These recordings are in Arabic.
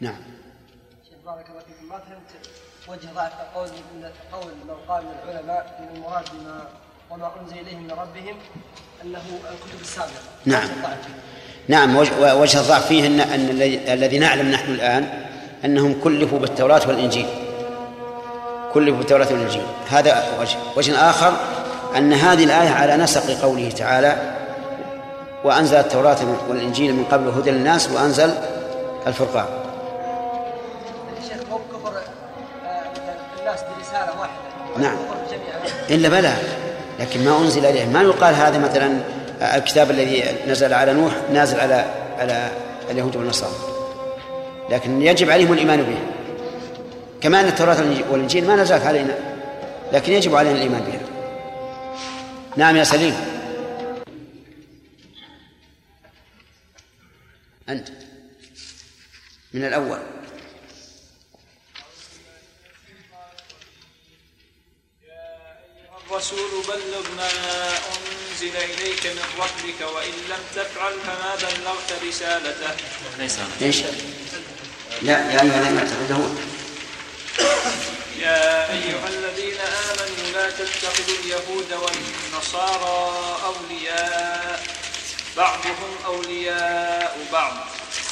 نعم. شيخ بارك الله فيكم. ما فهمت وجه ضعف قول من قول من قال من العلماء إن المراد بما وما أنزل اليهم من ربهم أنه الكتب السابقة. نعم. نعم وجه الضعف فيه ان إن الذي- الذي نعلم نحن الآن أنهم كلفوا بالتوراة والإنجيل. كلفوا بالتوراة والإنجيل. هذا وجه. وجه آخر أن هذه الآية على نسق قوله تعالى وأنزل التوراة والإنجيل من قبل هدى للناس وأنزل الفرقان. نعم. إلا بلى. لكن ما أنزل إليه. ما يقال هذا مثلا الكتاب الذي نزل على نوح نازل على على اليهود والنصارى. لكن يجب عليهم الإيمان به. كما أن التوراة والإنجيل ما نزلت علينا. لكن يجب علينا الإيمان بها. نعم يا سليم. أنت. من الأول. الرسول بلغ ما أنزل إليك من ربك وإن لم تفعل فما بلغت رسالته. ليس إيش؟ لا يا أيها الذين اتقوا يا أيها الذين آمنوا لا تتخذوا اليهود والنصارى أولياء بعضهم أولياء بعض.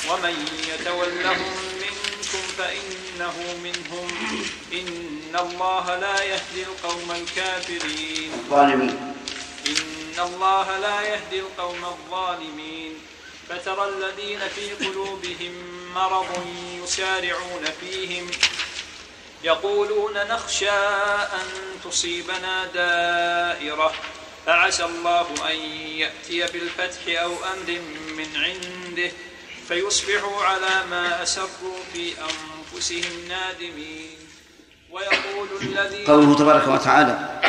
ومن يتولهم منكم فإنه منهم. إن الله لا يهدي القوم الكافرين. الظالمين إن الله لا يهدي القوم الظالمين. فترى الذين في قلوبهم مرض يسارعون فيهم يقولون نخشى أن تصيبنا دائرة فعسى الله أن يأتي بالفتح أو أمر من عنده فيصبحوا على ما أسروا في أنفسهم نادمين. ويقول قوله تبارك وتعالى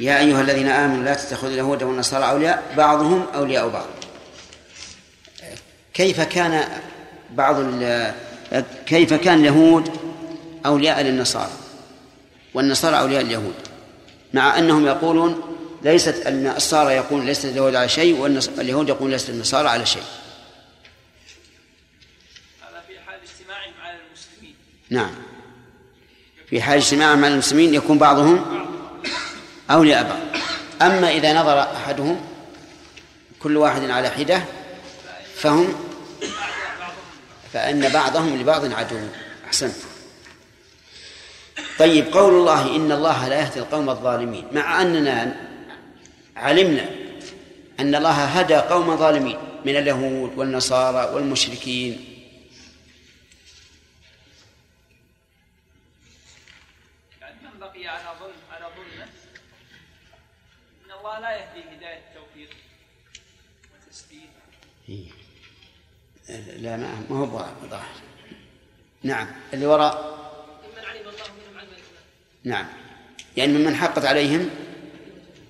يا أيها الذين آمنوا لا تتخذوا اليهود والنصارى أولياء بعضهم أولياء بعض. كيف كان بعض كيف كان اليهود أولياء للنصارى؟ والنصارى أولياء اليهود. مع أنهم يقولون ليست النصارى يقولون ليست اليهود على شيء واليهود يقولون ليست النصارى على شيء هذا في حال اجتماعهم على المسلمين نعم. في حال اجتماع مع المسلمين يكون بعضهم أولياء بعض. أما إذا نظر أحدهم كل واحد على حدة فهم فإن بعضهم لبعض عدو. أحسنت. طيب قول الله إن الله لا يهدي القوم الظالمين مع أننا علمنا أن الله هدى قوم ظالمين من اليهود والنصارى والمشركين. الله لا يهدي هداية التوفيق وتسديد. لا ما ما هو ظاهر نعم. اللي وراء. ممن علم الله منهم علم نعم. يعني ممن حقت عليهم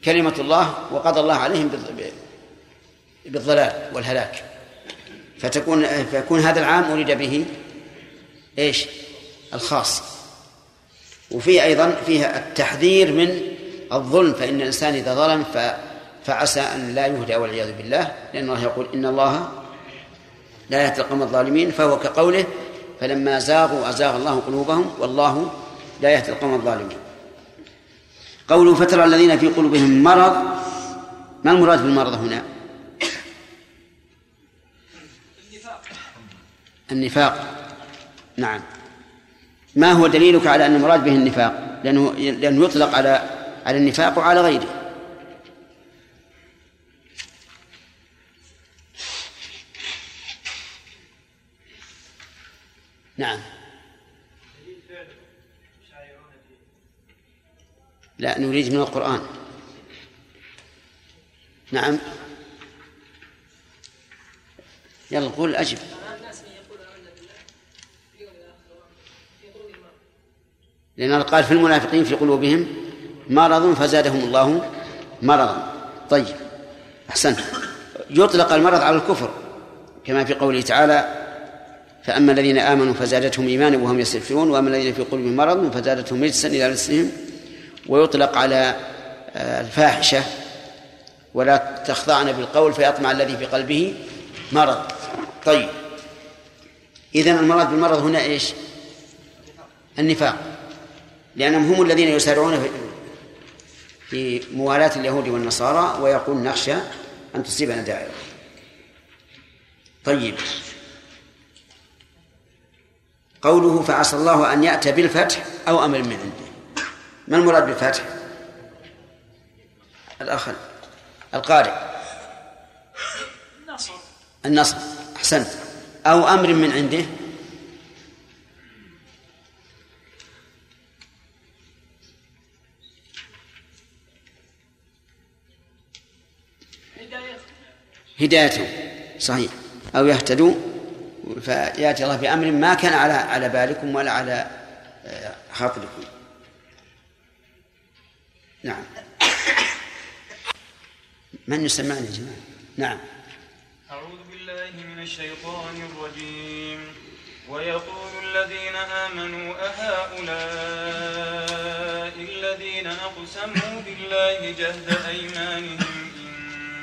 كلمة الله وقضى الله عليهم بالض- بالضلال والهلاك. فتكون فيكون هذا العام أريد به إيش؟ الخاص. وفيه أيضا فيها التحذير من الظلم فإن الإنسان إذا ظلم ف فعسى أن لا يهدى والعياذ بالله لأن الله يقول إن الله لا يهدي القوم الظالمين فهو كقوله فلما زاغوا أزاغ الله قلوبهم والله لا يهدي القوم الظالمين. قوله فترى الذين في قلوبهم مرض. ما المراد بالمرض هنا؟ النفاق. نعم. ما هو دليلك على أن المراد به النفاق؟ لأنه لأنه يطلق على على النفاق وعلى غيره. نعم. لا نريد من القرآن. نعم. يلا قول أجب. لأن قال في المنافقين في قلوبهم مرض فزادهم الله مرضا. طيب أحسنت. يطلق المرض على الكفر كما في قوله تعالى فأما الذين آمنوا فزادتهم إيمانا وهم يستغفرون وأما الذين في قلوبهم مرض فزادتهم رجسا إلى رجسهم. ويطلق على آه، الفاحشة ولا تخضعن بالقول فيطمع الذي في قلبه مرض. طيب إذن المراد بالمرض هنا إيش؟ النفاق. لأنهم هم الذين يسارعون في موالاة اليهود والنصارى ويقول نخشى أن تصيبنا دائرة. طيب. قوله فعسى الله أن يأتي بالفتح أو أمر من عنده. ما المراد بالفتح؟ الأخ القارئ. النصر. النصر أحسنت. أو أمر من عنده؟ هدايته صحيح. أو يهتدوا فيأتي الله بأمر ما كان على على بالكم ولا على آه، خاطركم. نعم. من يسمعني يا جماعة؟ نعم. أعوذ بالله من الشيطان الرجيم. ويقول الذين آمنوا أهؤلاء الذين أقسموا بالله جهد أيمانهم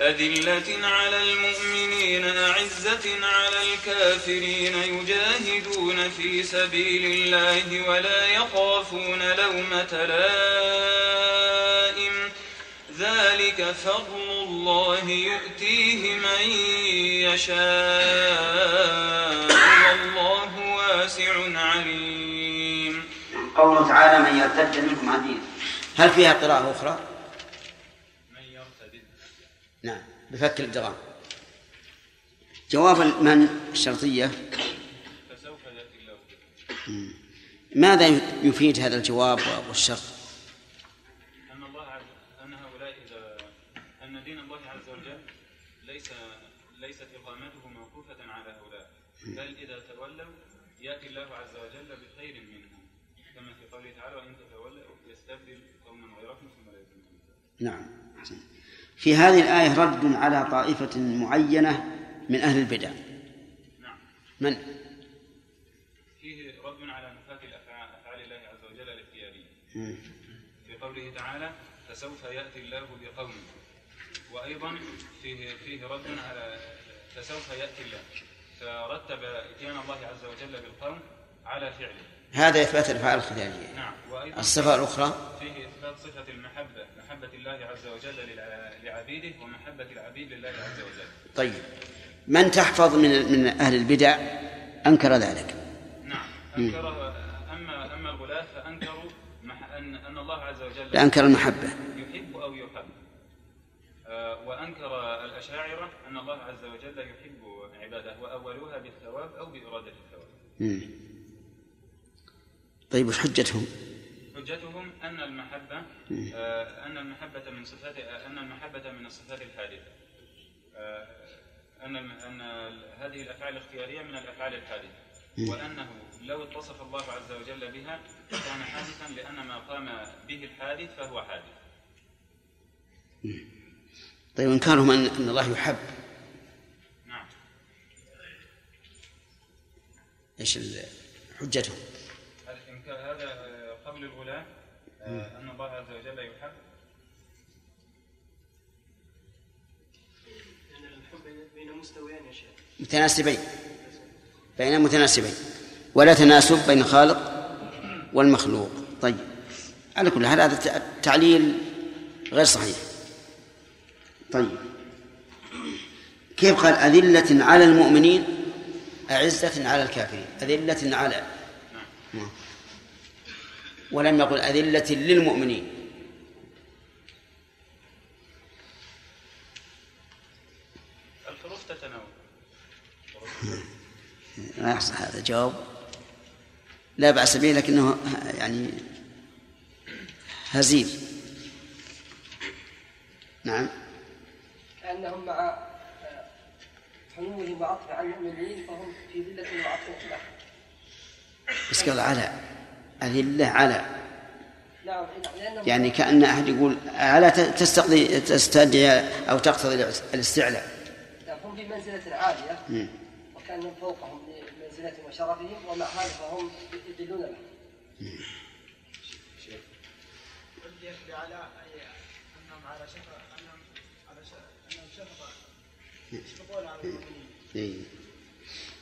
أذلة على المؤمنين أعزة على الكافرين يجاهدون في سبيل الله ولا يخافون لومة لائم. ذلك فضل الله يؤتيه من يشاء. والله واسع عليم. قوله تعالى من يرتد منكم عن دينه. هل فيها قراءة أخرى؟ بفك الإدغام جواب من الشرطية فسوف يأتي الله ماذا يفيد هذا الجواب والشرط؟ أن الله عز أن هؤلاء إذا أن دين الله عز وجل ليس ليست إقامته موقوفة على هؤلاء بل إذا تولوا يأتي الله عز وجل بخير منهم كما في قوله تعالى وإن تتولوا يستبدل قوما غيركم ثم لا يكونوا أمثالكم. نعم. في هذه الآية رد على طائفة معينة من أهل البدع. نعم. من؟ فيه رد على نفاة الأفعال أفعال الله عز وجل الاختيارية. في قوله تعالى فسوف يأتي الله بقوم. وأيضا فيه فيه رد على فسوف يأتي الله. فرتب إتيان الله عز وجل بالقوم على فعله. هذا إثبات الأفعال الخيالية نعم الصفة الأخرى؟ فيه إثبات صفة المحبة محبة الله عز وجل لعبيده ومحبة العبيد لله عز وجل. طيب. من تحفظ من من أهل البدع؟ أنكر ذلك. نعم أنكر أما أما الغلاة فأنكروا أن أن الله عز وجل أنكر المحبة. يحب أو يحب. آه، وأنكر الأشاعرة أن الله عز وجل يحب عباده وأولوها بالثواب أو بإرادة الثواب. طيب وش حجتهم؟ حجتهم أن المحبة آه، أن المحبة من صفات أن المحبة من الصفات الحادثة آه، أن أن هذه الأفعال الاختيارية من الأفعال الحادثة وأنه لو اتصف الله عز وجل بها كان حادثا لأن ما قام به الحادث فهو حادث. طيب إنكارهم أن أن الله يحب. نعم. إيش حجتهم؟ الإنكار هذا قول الغلاة آه، أن الله عز وجل يحب. بين مستويين يا شيخ. متناسبين بين متناسبين. ولا تناسب بين الخالق والمخلوق. طيب على كل حال هذا ت- تعليل غير صحيح. طيب كيف قال أذلة على المؤمنين أعزة على الكافرين؟ أذلة على نعم. ولم يقل أذلة للمؤمنين. الحروف تتناول. ما يحصل هذا جواب لا بأس به لكنه يعني هزيل. نعم. كأنهم مع حنوهم وعطف عن المؤمنين فهم في ذلة وعطف. بس قال على. أذلة على. يعني كأن أحد يقول ألا تستقضي تستدعي أو تقتضي الاستعلاء؟ هم في منزلة. وكأن فوقهم لمنزلتهم وشرفهم ومع هذا فهم يدلون له. على على على.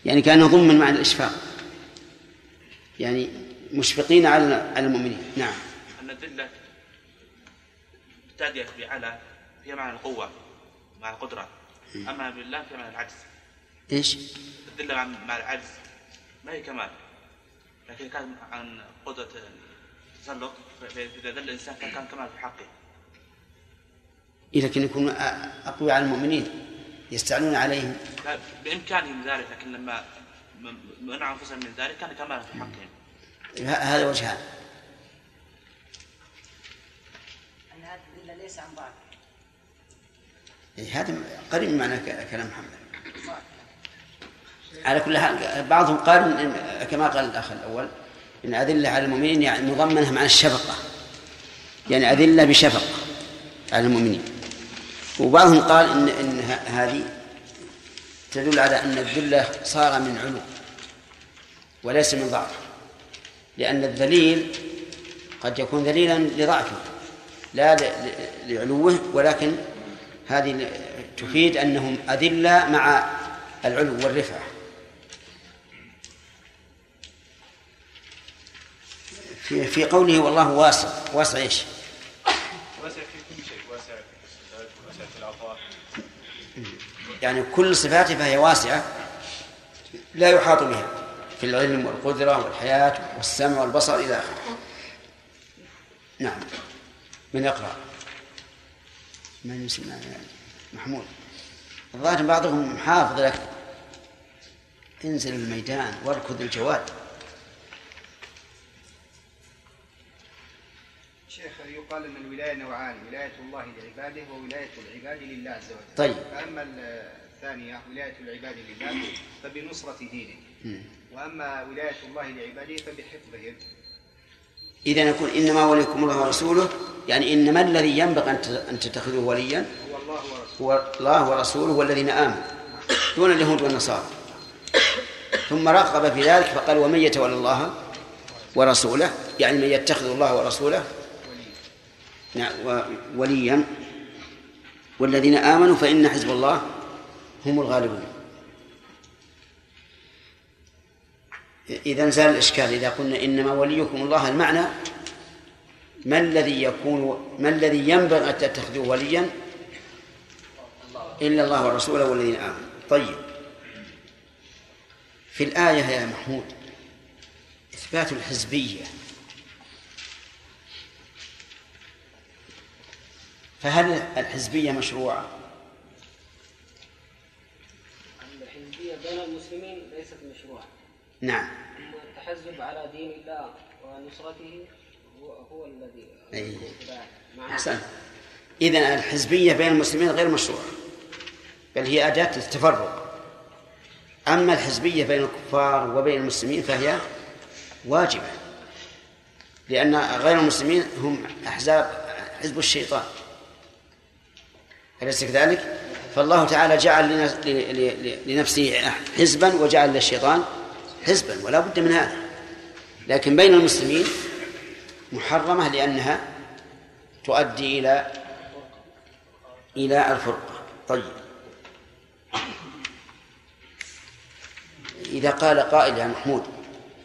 يعني كأنه ضمن مع الإشفاق. يعني مشفقين على على المؤمنين. نعم. أن الذلة تأتي بعلى هي معنى القوة مع القدرة. أما بالله فهي معنى العجز. إيش؟ الذلة مع- العجز ما هي كمال. لكن كان عن قدرة التسلط فإذا ذل الإنسان كان كان كمال في حقه. إيه لكن يكونوا أ- أقوياء على المؤمنين يستعلون عليهم. بإمكانهم ذلك لكن لما منعوا أنفسهم من ذلك كان كمالا في حقهم. هذا وجهان أن هذا ليس عن ضعف إيه هذا قريب من معنى كلام محمد. على كل حال بعضهم قال كما قال الأخ الأول إن أذلة على المؤمنين يعني مضمنة مع الشفقة. يعني أذلة بشفقة على المؤمنين. وبعضهم قال إن إن ه- هذه تدل على أن الذلة صار من علو وليس من ضعف. لأن الذليل قد يكون ذليلا لضعفه لا لعلوه ولكن هذه تفيد أنهم أذلة مع العلو والرفعة. في في قوله والله واسع واسع إيش؟ واسع في كل شيء واسع في الصفات واسع في العطاء يعني كل صفاته فهي واسعة لا يحاط بها. في العلم والقدرة والحياة والسمع والبصر إلى آخره. نعم. من يقرأ؟ من يسمع؟ محمود. الظاهر بعضهم حافظ لك. انزل الميدان واركض الجواد شيخ يقال أن الولاية نوعان ولاية الله لعباده وولاية العباد لله عز وجل؟ طيب. فأما الثانية ولاية العباد لله فبنصرة دينه. وأما ولاية الله لعباده فبحفظهم. إذا يكون إنما وليكم الله ورسوله يعني إنما الذي ينبغي أن تتخذوه وليا هو الله ورسوله. هو الله ورسوله والذين آمنوا دون اليهود والنصارى. ثم رغب في ذلك فقال ومن يتولى الله ورسوله؟ يعني من يتخذ الله ورسوله؟ نعم، وليا. والذين آمنوا فإن حزب الله هم الغالبون. إذا زال الإشكال إذا قلنا إنما وليكم الله المعنى ما الذي يكون ما الذي ينبغي أن تتخذوه وليا؟ إلا الله ورسوله والذين آمنوا. طيب. في الآية يا محمود إثبات الحزبية. فهل الحزبية مشروعة؟ الحزبية بين المسلمين نعم. التحزب على دين الله ونصرته هو, هو الذي أي. أحسنت إذا الحزبية بين المسلمين غير مشروعة بل هي أداة للتفرق. أما الحزبية بين الكفار وبين المسلمين فهي واجبة لأن غير المسلمين هم أحزاب حزب الشيطان. أليس كذلك؟ فالله تعالى جعل لنفسه حزبا وجعل للشيطان حزبا ولا بد من هذا. لكن بين المسلمين محرمة لأنها تؤدي إلى إلى الفرقة. طيب. إذا قال قائل يا محمود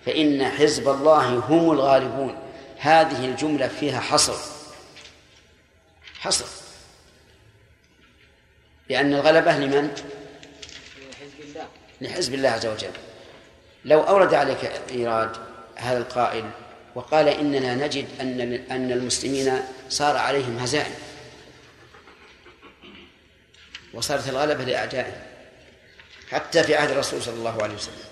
فإن حزب الله هم الغالبون هذه الجملة فيها حصر. حصر. لأن الغلبة لمن؟ لحزب الله عز وجل. لو أورد عليك إيراد هذا القائل وقال إننا نجد أن أن المسلمين صار عليهم هزائم. وصارت الغلبة لأعدائهم حتى في عهد الرسول صلى الله عليه وسلم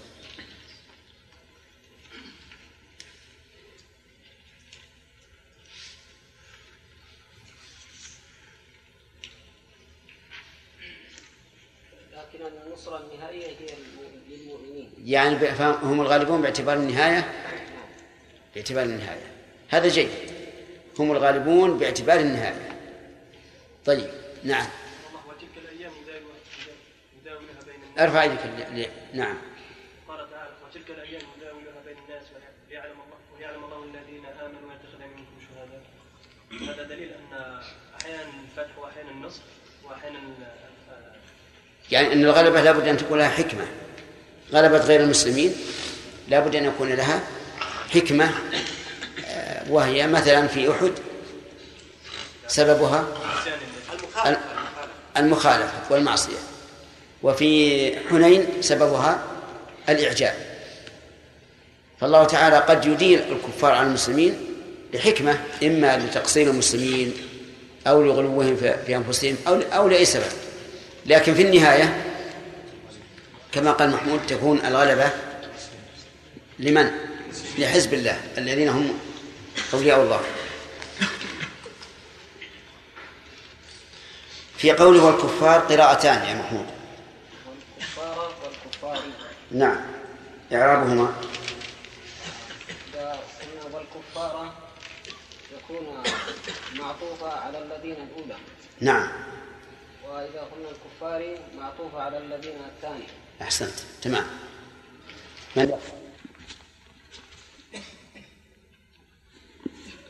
لكن النصرة النهائية هي الم- للمؤمنين يعني فهم الغالبون باعتبار النهاية باعتبار النهاية. هذا جيد. هم الغالبون باعتبار النهاية. طيب نعم. أرفع يدك نعم. قال تعالى وتلك الأيام نداولها بين الناس ويعلم الله ويعلم الله الذين آمنوا ويتخذ منكم شهداء. هذا دليل أن أحيانا الفتح وأحيانا النصر وأحيانا يعني أن الغلبة لابد أن تكون لها حكمة. غلبة غير المسلمين لابد أن يكون لها حكمة آه، وهي مثلا في أحد سببها ال- المخالفة والمعصية وفي حنين سببها الإعجاب. فالله تعالى قد يدير الكفار على المسلمين لحكمة إما لتقصير المسلمين أو لغلوهم في في أنفسهم أو أو لأي سبب. لكن في النهاية كما قال محمود تكون الغلبة لمن؟ لحزب الله الذين هم أولياء الله. في قوله والكفار قراءتان يا محمود. والكفار والكفار نعم إعرابهما. والكفار يكون معطوفة على الذين الأولى نعم. وإذا قلنا الكفار معطوفة على الذين الثاني أحسنت. تمام. من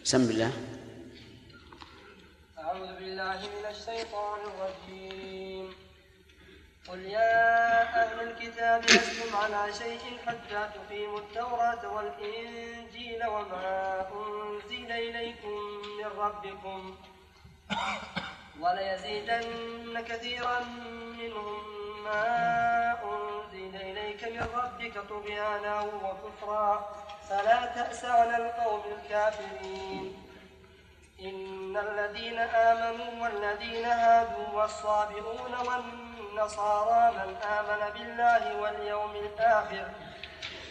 سم بالله أعوذ بالله من الشيطان الرجيم. قل يا أهل الكتاب لستم على شيء حتى تقيموا التوراة والإنجيل وما أنزل إليكم من ربكم وليزيدن كثيرا منهم ما أنزل إليك من ربك طغيانا وكفرا فلا تأس على القوم الكافرين إن الذين آمنوا والذين هادوا والصابئون والنصارى من آمن بالله واليوم الآخر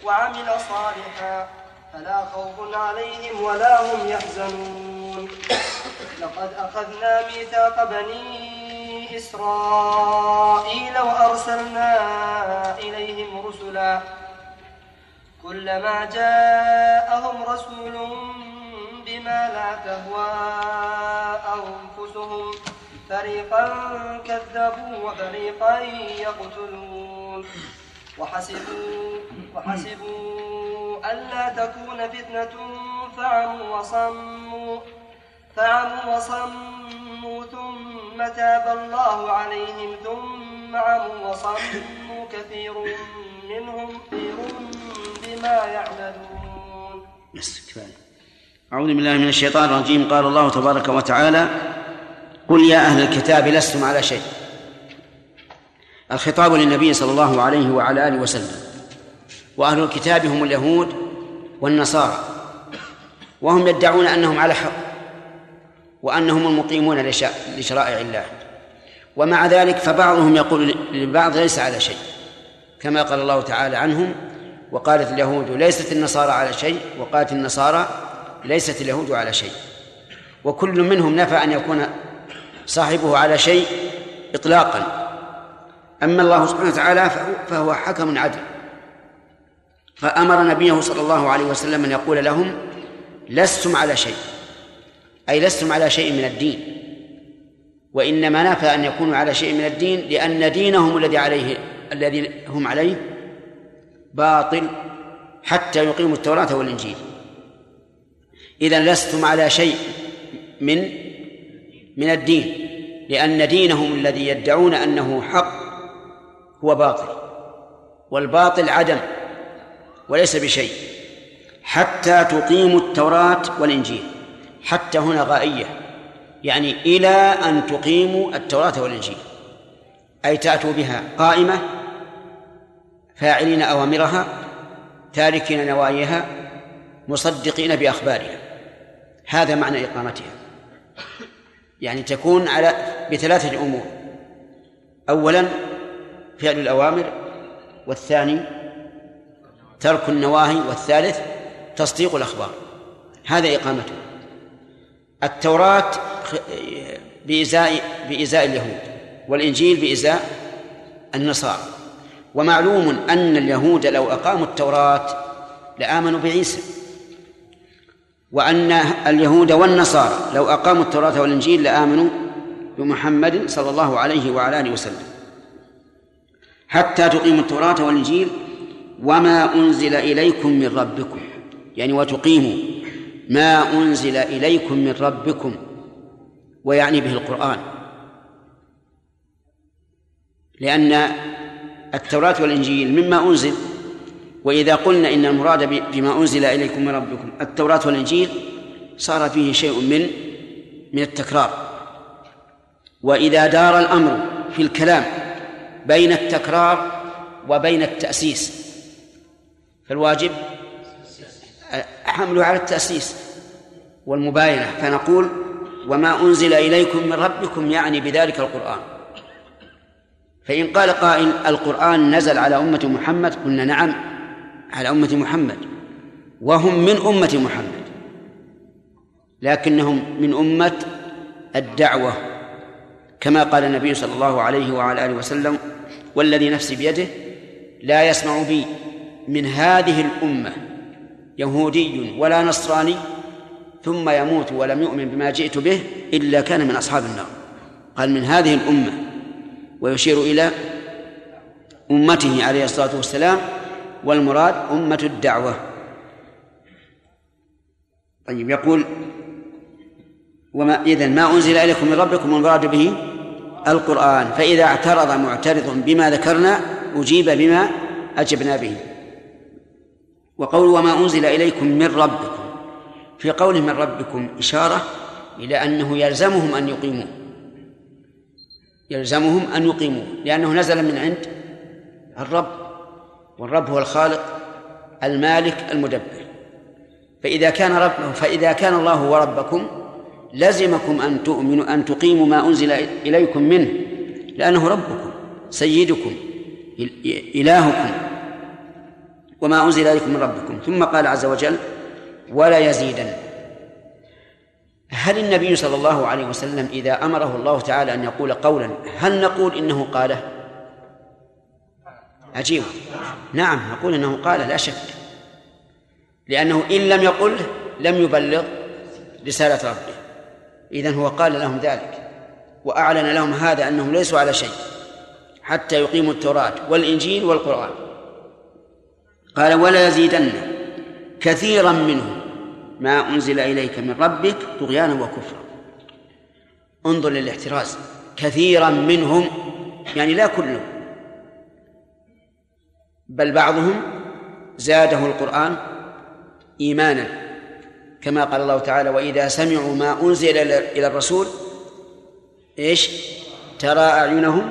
وعمل صالحا فلا خوف عليهم ولا هم يحزنون لقد أخذنا ميثاق بني إسرائيل كلما جاءهم رسول بما لا تهوى أنفسهم فريقا كذبوا وفريقا يقتلون. وحسبوا وحسبوا ألا تكون فتنة فعموا وصموا. فعموا وصموا ثم تاب الله عليهم ثم عموا وصموا كثير منهم. يعملون. بس كفاية. أعوذ بالله من الشيطان الرجيم. قال الله تبارك وتعالى قل يا أهل الكتاب لستم على شيء. الخطاب للنبي صلى الله عليه وعلى آله وسلم. وأهل الكتاب هم اليهود والنصارى وهم يدعون أنهم على حق وأنهم المقيمون لشرائع الله. ومع ذلك فبعضهم يقول للبعض ليس على شيء. كما قال الله تعالى عنهم وقالت اليهود ليست النصارى على شيء وقالت النصارى ليست اليهود على شيء. وكل منهم نفى أن يكون صاحبه على شيء إطلاقا. أما الله سبحانه وتعالى فهو, حكم عدل. فأمر نبيه صلى الله عليه وسلم أن يقول لهم لستم على شيء. أي لستم على شيء من الدين. وإنما نفى أن يكونوا على شيء من الدين لأن دينهم الذي عليه الذي هم عليه باطل حتى يقيموا التوراة والإنجيل. إذا لستم على شيء من من الدين لأن دينهم الذي يدعون أنه حق هو باطل والباطل عدم وليس بشيء حتى تقيموا التوراة والإنجيل. حتى هنا غائية يعني إلى أن تقيموا التوراة والإنجيل أي تأتوا بها قائمة فاعلين أوامرها تاركين نواهيها مصدقين بأخبارها. هذا معنى إقامتها. يعني تكون على بثلاثة أمور. أولا فعل الأوامر والثاني ترك النواهي والثالث تصديق الأخبار. هذا إقامته. التوراة بإزاء بإزاء اليهود والإنجيل بإزاء النصارى. ومعلوم أن اليهود لو أقاموا التوراة لآمنوا بعيسى وأن اليهود والنصارى لو أقاموا التوراة والإنجيل لآمنوا بمحمد صلى الله عليه وعلى آله وسلم. حتى تقيموا التوراة والإنجيل وما أنزل إليكم من ربكم يعني وتقيموا ما أنزل إليكم من ربكم ويعني به القرآن. لأن التوراة والإنجيل مما أنزل وإذا قلنا إن المراد بما أنزل إليكم من ربكم التوراة والإنجيل صار فيه شيء من من التكرار. وإذا دار الأمر في الكلام بين التكرار وبين التأسيس فالواجب حمله على التأسيس والمباينة. فنقول وما أنزل إليكم من ربكم يعني بذلك القرآن. فإن قال قائل القرآن نزل على أمة محمد قلنا نعم على أمة محمد وهم من أمة محمد لكنهم من أمة الدعوة كما قال النبي صلى الله عليه وعلى آله وسلم والذي نفسي بيده لا يسمع بي من هذه الأمة يهودي ولا نصراني ثم يموت ولم يؤمن بما جئت به إلا كان من أصحاب النار. قال من هذه الأمة ويشير إلى أمته عليه الصلاة والسلام والمراد أمة الدعوة. طيب يقول وما إذن ما أنزل إليكم من ربكم والمراد به القرآن فإذا اعترض معترض بما ذكرنا أجيب بما أجبنا به. وقول وما أنزل إليكم من ربكم. في قوله من ربكم إشارة إلى أنه يلزمهم أن يقيموه يلزمهم أن يقيموه لأنه نزل من عند الرب والرب هو الخالق المالك المدبر. فإذا كان رب فإذا كان الله هو ربكم لزمكم أن تؤمنوا أن تقيموا ما أنزل إليكم منه لأنه ربكم سيدكم إلهكم وما أنزل إليكم من ربكم. ثم قال عز وجل ولا يزيدن هل النبي صلى الله عليه وسلم إذا أمره الله تعالى أن يقول قولا هل نقول إنه قاله؟ عجيب. نعم نقول إنه قال لا شك. لأنه إن لم يقل لم يبلغ رسالة ربه. إذن هو قال لهم ذلك وأعلن لهم هذا أنهم ليسوا على شيء حتى يقيموا التوراة والإنجيل والقرآن. قال ولا يزيدن كثيرا منهم. ما أنزل إليك من ربك طغيانا وكفرا. انظر للاحتراز. كثيرا منهم يعني لا كلهم بل بعضهم زاده القرآن إيمانا كما قال الله تعالى وإذا سمعوا ما أنزل إلى الرسول إيش؟ ترى أعينهم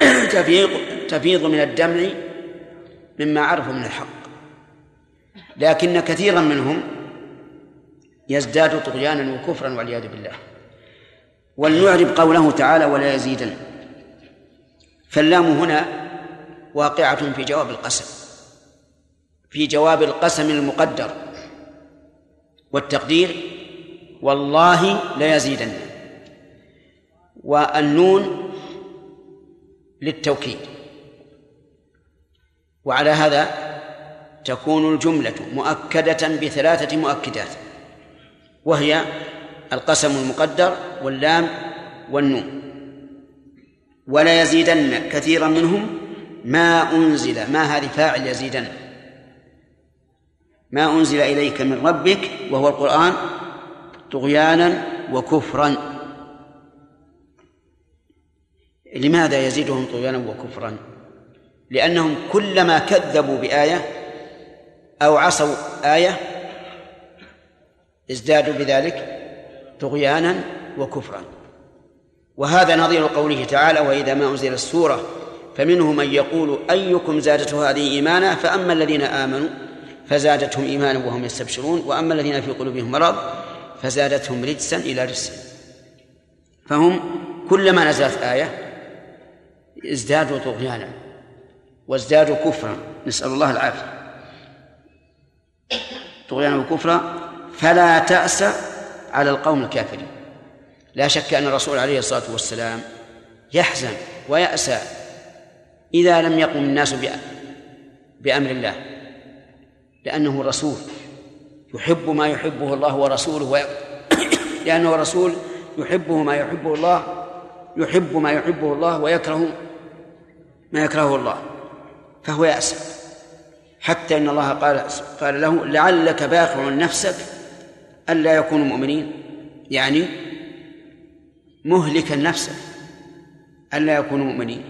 تفيض تفيض من الدمع مما عرفوا من الحق. لكن كثيرا منهم يزداد طغيانا وكفرا والعياذ بالله. ولنعرب قوله تعالى ولا يزيدن فاللام هنا واقعة في جواب القسم في جواب القسم المقدر. والتقدير والله ليزيدن والنون للتوكيد وعلى هذا تكون الجملة مؤكدة بثلاثة مؤكدات. وهي القسم المقدر واللام والنون. ولا يزيدن كثيرا منهم ما أنزل ما هذه فاعل يزيدن. ما أنزل إليك من ربك وهو القرآن طغيانا وكفرا. لماذا يزيدهم طغيانا وكفرا؟ لأنهم كلما كذبوا بآية أو عصوا آية ازدادوا بذلك طغيانا وكفرا. وهذا نظير قوله تعالى وإذا ما أنزل السورة فمنهم من يقول أيكم زادته هذه إيمانا؟ فأما الذين آمنوا فزادتهم إيمانا وهم يستبشرون وأما الذين في قلوبهم مرض فزادتهم رجسا إلى رجس. فهم كلما نزلت آية ازدادوا طغيانا وازدادوا كفرا. نسأل الله العافية. طغيانا وكفرا فلا تأس على القوم الكافرين. لا شك أن الرسول عليه الصلاة والسلام يحزن ويأسى إذا لم يقم الناس بأمر الله لأنه رسول يحب ما يحبه الله ورسوله و... لأنه رسول يحبه ما يحبه الله يحب ما يحبه الله ويكره ما يكرهه الله فهو يأسف حتى إن الله قال قال له لعلك باخع نفسك ألا يكونوا مؤمنين؟ يعني مهلكا نفسك ألا يكونوا مؤمنين؟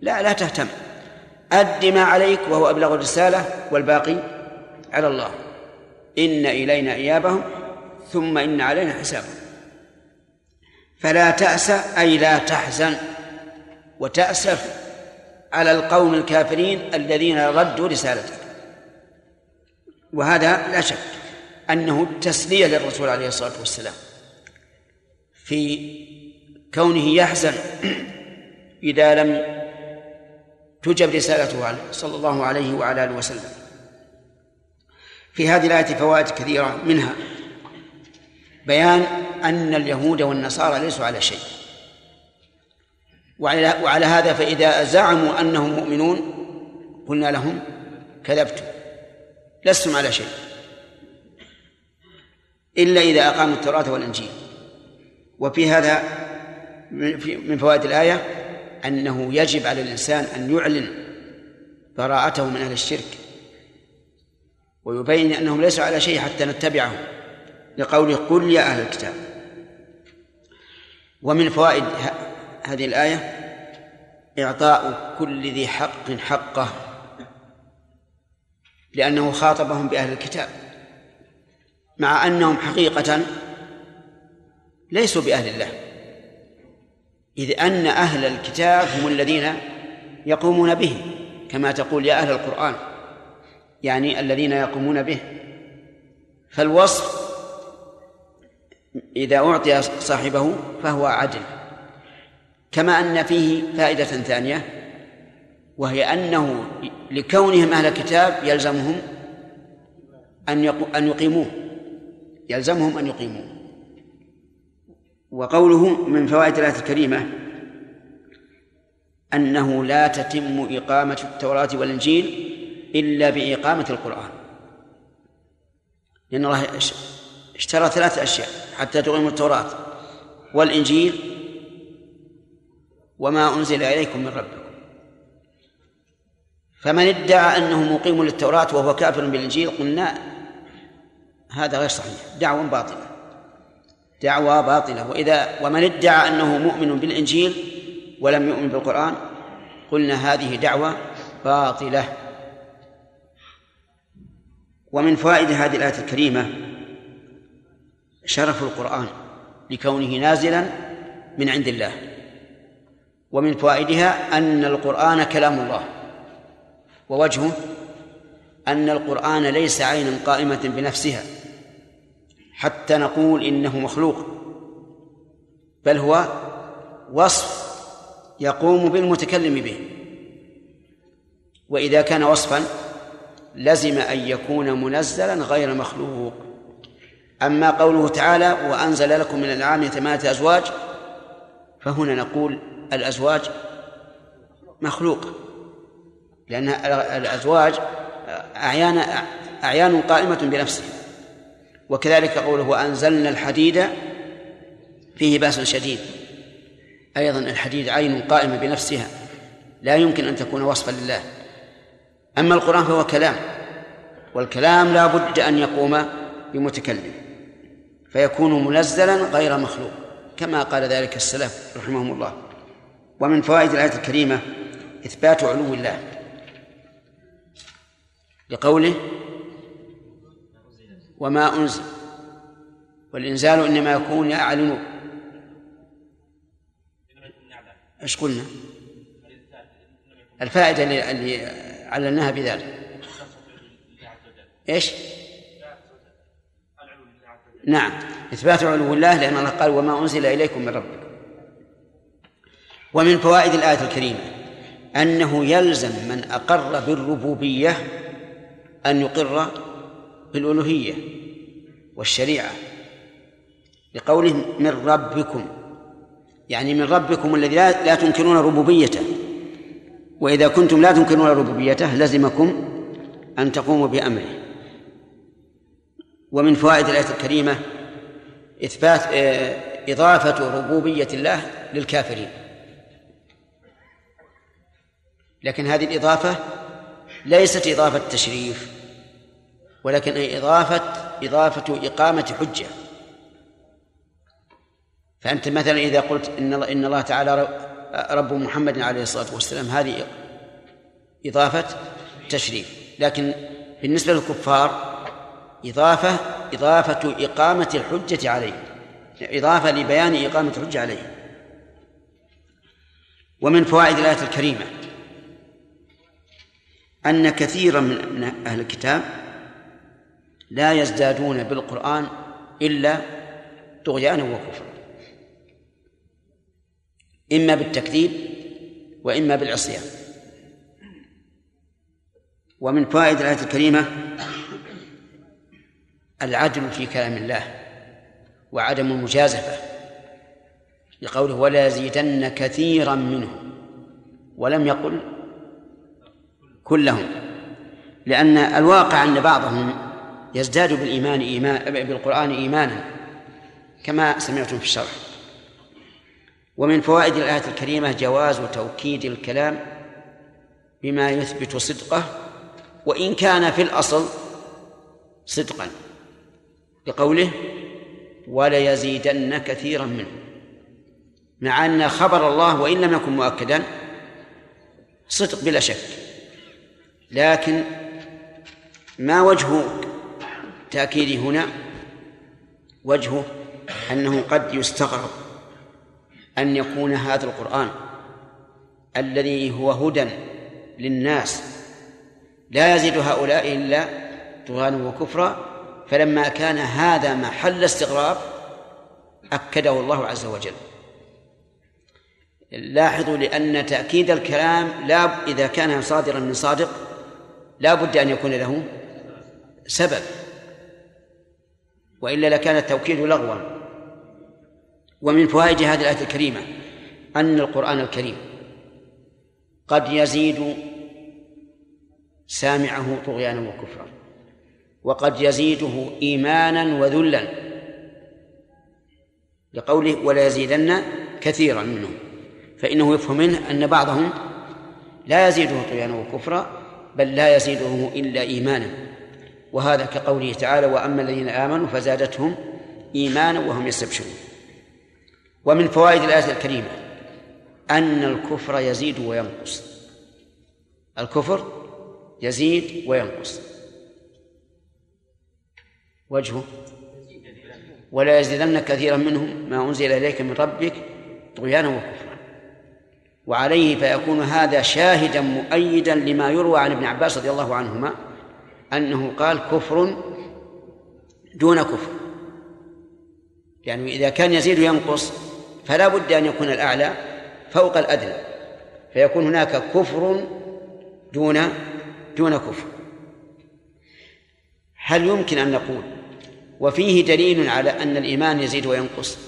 لا لا تهتم. أد ما عليك وهو أبلغ الرسالة والباقي على الله. إن إلينا إيابهم ثم إن علينا حسابهم. فلا تأس أي لا تحزن وتأسف على القوم الكافرين الذين ردوا رسالتك. وهذا لا شك. أنه تسلية للرسول عليه الصلاة والسلام. في كونه يحزن إذا لم تجب رسالته صلى الله عليه وعلى آله وسلم. في هذه الآية فوائد كثيرة منها. بيان أن اليهود والنصارى ليسوا على شيء. وعلى, وعلى هذا فإذا زعموا أنهم مؤمنون قلنا لهم كذبتم لستم على شيء. إلا إذا أقاموا التوراة والإنجيل. وفي هذا من فوائد الآية أنه يجب على الإنسان أن يعلن براءته من أهل الشرك ويبين أنهم ليسوا على شيء حتى نتبعهم لقوله قل يا أهل الكتاب. ومن فوائد هذه الآية إعطاء كل ذي حق حقه لأنه خاطبهم بأهل الكتاب. مع أنهم حقيقة ليسوا بأهل الله. إذ أن أهل الكتاب هم الذين يقومون به كما تقول يا أهل القرآن يعني الذين يقومون به. فالوصف إذا أعطي صاحبه فهو عدل. كما أن فيه فائدة ثانية وهي أنه لكونهم أهل الكتاب يلزمهم أن أن يقيموه. يلزمهم أن يقيموه وقوله من فوائد الآية الكريمة أنه لا تتم إقامة التوراة والإنجيل إلا بإقامة القرآن. لأن الله اشترى ثلاث أشياء حتى تقيموا التوراة والإنجيل وما أنزل إليكم من ربكم. فمن ادعى أنه مقيم للتوراة وهو كافر بالإنجيل قلنا هذا غير صحيح. دعوة باطلة. دعوة باطلة. وإذا ومن ادعى أنه مؤمن بالإنجيل ولم يؤمن بالقرآن قلنا هذه دعوة باطلة. ومن فوائد هذه الآية الكريمة شرف القرآن لكونه نازلا من عند الله. ومن فوائدها أن القرآن كلام الله. ووجهه أن القرآن ليس عينا قائمة بنفسها. حتى نقول إنه مخلوق بل هو وصف يقوم بالمتكلم به. وإذا كان وصفا لزم أن يكون منزلا غير مخلوق. أما قوله تعالى وأنزل لكم من الأنعام ثمانية أزواج فهنا نقول الأزواج مخلوق لأن الأزواج أعيان أعيان قائمة بنفسها. وكذلك قوله وأنزلنا الحديد فيه بأس شديد. أيضا الحديد عين قائمة بنفسها لا يمكن أن تكون وصفا لله. أما القرآن فهو كلام والكلام لا بد أن يقوم بمتكلم فيكون منزلا غير مخلوق كما قال ذلك السلف رحمهم الله. ومن فوائد الآية الكريمة إثبات علو الله لقوله وما أنزل. والإنزال إنما يكون يعلن. إيش قلنا؟ الفائدة اللي, علناها بذلك. إيش؟ نعم. إثبات علو الله لأن الله قال وما أنزل إليكم من ربكم ومن فوائد الآية الكريمة أنه يلزم من أقر بالربوبية أن يقر بالألوهية والشريعة لقوله من ربكم يعني من ربكم الذي لا, لا تنكرون ربوبيته. وإذا كنتم لا تنكرون ربوبيته لزمكم أن تقوموا بأمره. ومن فوائد الآية الكريمة إثبات آه، إضافة ربوبية الله للكافرين. لكن هذه الإضافة ليست إضافة تشريف. ولكن إضافة إضافة إقامة حجة. فأنت مثلا إذا قلت إن الله إن الله تعالى رب محمد عليه الصلاة والسلام هذه إضافة تشريف. لكن بالنسبة للكفار إضافة إضافة إقامة الحجة عليه. إضافة لبيان إقامة الحجة عليه. ومن فوائد الآية الكريمة أن كثيرا من أهل الكتاب لا يزدادون بالقرآن إلا طغيانا وكفرا. إما بالتكذيب وإما بالعصيان. ومن فوائد الآية الكريمة العدل في كلام الله وعدم المجازفة لقوله ولا يزيدن كثيرا منهم ولم يقل كلهم لأن الواقع أن بعضهم يزداد بالإيمان إيمان بالقرآن إيمانا كما سمعتم في الشرح. ومن فوائد الآية الكريمة جواز توكيد الكلام بما يثبت صدقه وإن كان في الأصل صدقا لقوله وليزيدن كثيرا منه مع أن خبر الله وإن لم يكن مؤكدا صدق بلا شك. لكن ما وجه تأكيده هنا وجهه أنه قد يستغرب أن يكون هذا القرآن الذي هو هدى للناس لا يزيد هؤلاء إلا طغيانا وكفرا فلما كان هذا محل استغراب أكده الله عز وجل. لاحظوا لأن تأكيد الكلام لا إذا كان صادرا من صادق لا بد أن يكون له سبب. وإلا لكان التوكيد لغوا. ومن فوائد هذه الآية الكريمة أن القرآن الكريم قد يزيد سامعه طغيانا وكفرا وقد يزيده إيمانا وذلا لقوله ولا يزيدن كثيرا منهم فإنه يفهم منه أن بعضهم لا يزيده طغيانا وكفرا بل لا يزيده إلا إيمانا. وهذا كقوله تعالى وأما الذين آمنوا فزادتهم إيمانا وهم يستبشرون. ومن فوائد الآية الكريمة أن الكفر يزيد وينقص. الكفر يزيد وينقص. وجهه ولا يزيدن كثيرا منهم ما أنزل إليك من ربك طغيانا وكفرا. وعليه فيكون هذا شاهدا مؤيدا لما يروى عن ابن عباس رضي الله عنهما أنه قال كفر دون كفر. يعني إذا كان يزيد وينقص فلا بد أن يكون الأعلى فوق الأدنى. فيكون هناك كفر دون دون كفر. هل يمكن أن نقول وفيه دليل على أن الإيمان يزيد وينقص؟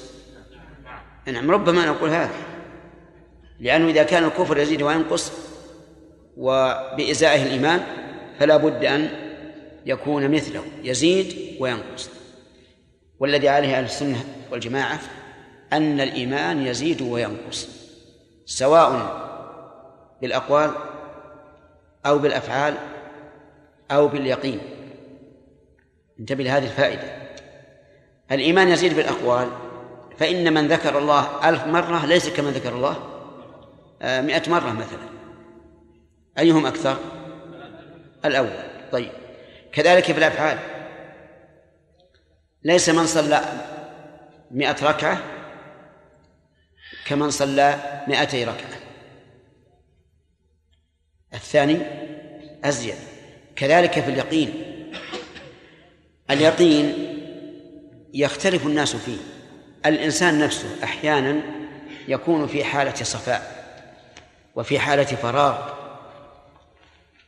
نعم ربما نقول هذا. لأنه إذا كان الكفر يزيد وينقص وبإزائه الإيمان فلا بد أن يكون مثله يزيد وينقص. والذي عليه أهل السنة والجماعة أن الإيمان يزيد وينقص سواء بالأقوال أو بالأفعال أو باليقين. انتبه لهذه الفائدة. الإيمان يزيد بالأقوال فإن من ذكر الله ألف مرة ليس كمن ذكر الله آه، مئة مرة مثلا. أيهم أكثر؟ الأول. طيب. كذلك في الأفعال. ليس من صلى مئة ركعة كمن صلى مئتي ركعة. الثاني أزيد. كذلك في اليقين. اليقين يختلف الناس فيه. الإنسان نفسه أحيانا يكون في حالة صفاء وفي حالة فراغ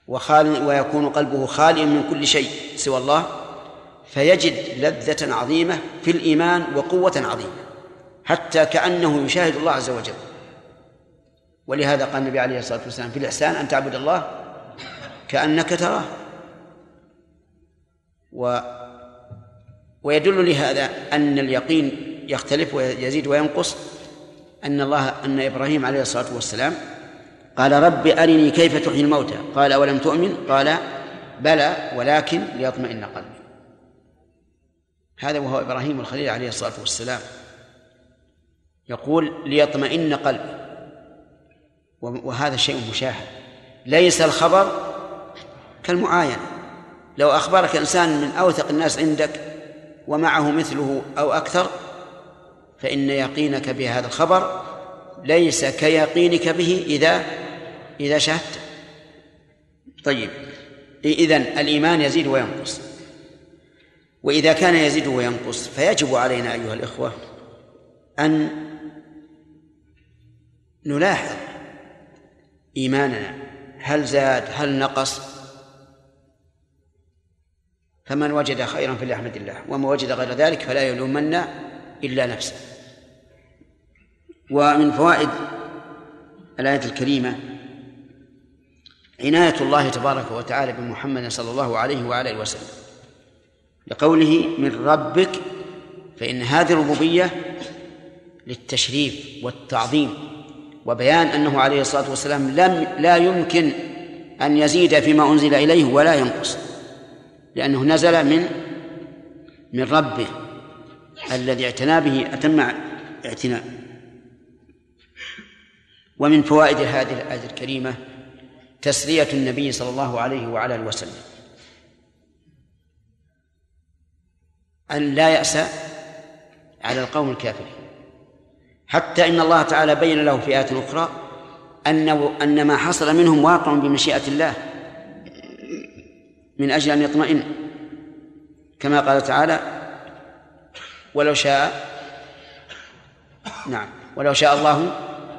وخال ويكون قلبه خاليا من كل شيء سوى الله فيجد لذة عظيمة في الإيمان وقوة عظيمة حتى كأنه يشاهد الله عز وجل. ولهذا قال النبي عليه الصلاة والسلام في الإحسان أن تعبد الله كأنك تراه. ويدل لهذا أن اليقين يختلف ويزيد وينقص أن الله أن إبراهيم عليه الصلاة والسلام قال رب أرني كيف تحيي الموتى؟ قال أولم تؤمن؟ قال بلى ولكن ليطمئن قلبي. هذا وهو إبراهيم الخليل عليه الصلاة والسلام. يقول ليطمئن قلبي. وهذا شيء مشاهد. ليس الخبر كالمعاينة لو أخبرك إنسان من أوثق الناس عندك ومعه مثله أو أكثر فإن يقينك بهذا الخبر ليس كيقينك به إذا إذا شهدت. طيب إذن الإيمان يزيد وينقص. وإذا كان يزيد وينقص فيجب علينا أيها الإخوة أن نلاحظ إيماننا. هل زاد؟ هل نقص؟ فمن وجد خيرا فليحمد الله وما وجد غير ذلك فلا يلومن إلا نفسه. ومن فوائد الآية الكريمة عناية الله تبارك وتعالى بمحمد صلى الله عليه وعلى آله وسلم لقوله من ربك فإن هذه الربوبية للتشريف والتعظيم وبيان أنه عليه الصلاة والسلام لم لا يمكن أن يزيد فيما أنزل إليه ولا ينقص لأنه نزل من من ربه الذي اعتنى به أتم اعتناء ومن فوائد هذه الآية الكريمة تسلية النبي صلى الله عليه وعلى آله وسلم. أن لا يأس على القوم الكافرين. حتى إن الله تعالى بين له في آية أخرى أنه أن ما حصل منهم واقع بمشيئة الله من أجل أن يطمئن. كما قال تعالى ولو شاء نعم. ولو شاء الله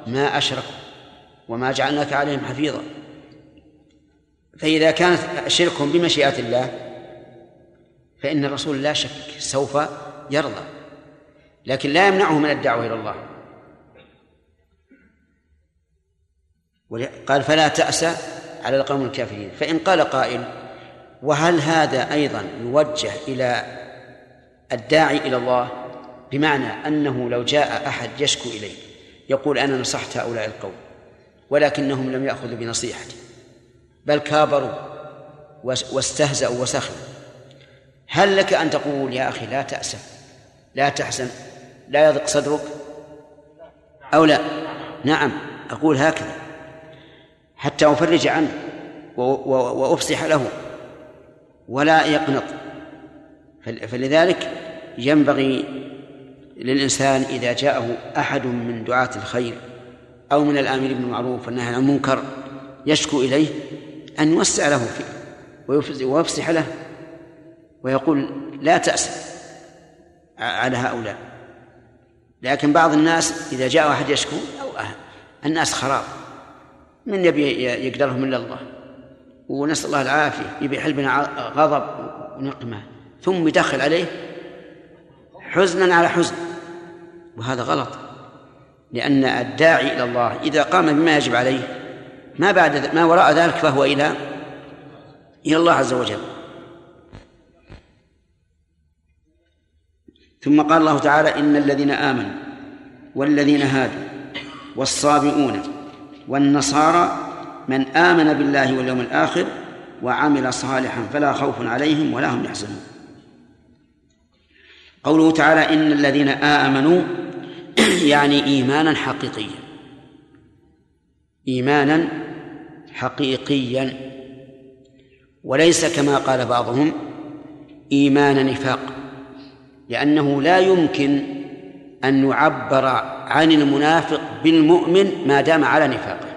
ما أشركوا وما جعلناك عليهم حفيظا. فإذا كانت شركهم بمشيئة الله فإن الرسول لا شك سوف يرضى لكن لا يمنعه من الدعوة إلى الله. قال فلا تأس على القوم الكافرين. فإن قال قائل وهل هذا أيضا يوجه إلى الداعي إلى الله؟ بمعنى أنه لو جاء أحد يشكو إليه يقول أنا نصحت هؤلاء القوم ولكنهم لم يأخذوا بنصيحتي. بل كابروا واستهزأوا وسخروا. هل لك أن تقول يا أخي لا تأسف لا تحزن لا يضق صدرك؟ أو لا؟ نعم أقول هكذا. حتى أفرج عنه وأفصح له. ولا يقنط. فلذلك ينبغي للإنسان إذا جاءه أحد من دعاة الخير أو من الآمرين بالمعروف والنهي عن المنكر يشكو إليه أن يوسع له فيه ويفسح له ويقول لا تأس على هؤلاء. لكن بعض الناس إذا جاء أحد يشكو أو أه الناس خراب. من يبي يقدرهم إلا الله؟ ونسأل الله العافية. يبي يحل بنا غضب ونقمة. ثم يدخل عليه حزنا على حزن. وهذا غلط. لأن الداعي إلى الله إذا قام بما يجب عليه ما بعد ما وراء ذلك فهو إلى إلى الله عز وجل. ثم قال الله تعالى إن الذين آمنوا والذين هادوا والصابئون والنصارى من آمن بالله واليوم الآخر وعمل صالحا فلا خوف عليهم ولا هم يحزنون. قوله تعالى إن الذين آمنوا يعني إيمانا حقيقيا. إيمانا حقيقيا وليس كما قال بعضهم إيمان نفاق لأنه لا يمكن أن يعبر عن المنافق بالمؤمن ما دام على نفاقه.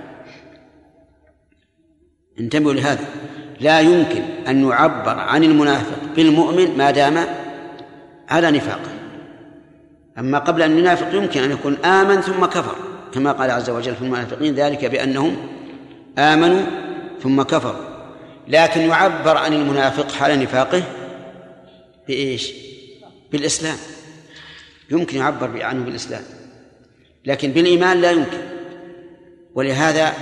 انتبهوا لهذا. لا يمكن أن يعبر عن المنافق بالمؤمن ما دام على نفاقه. أما قبل أن ينافق يمكن أن يكون آمن ثم كفر كما قال عز وجل في المنافقين ذلك بأنهم آمنوا ثم كفروا. لكن يعبر عن المنافق حال نفاقه بإيش؟ بالإسلام. يمكن يعبر عنه بالإسلام لكن بالإيمان لا يمكن. ولهذا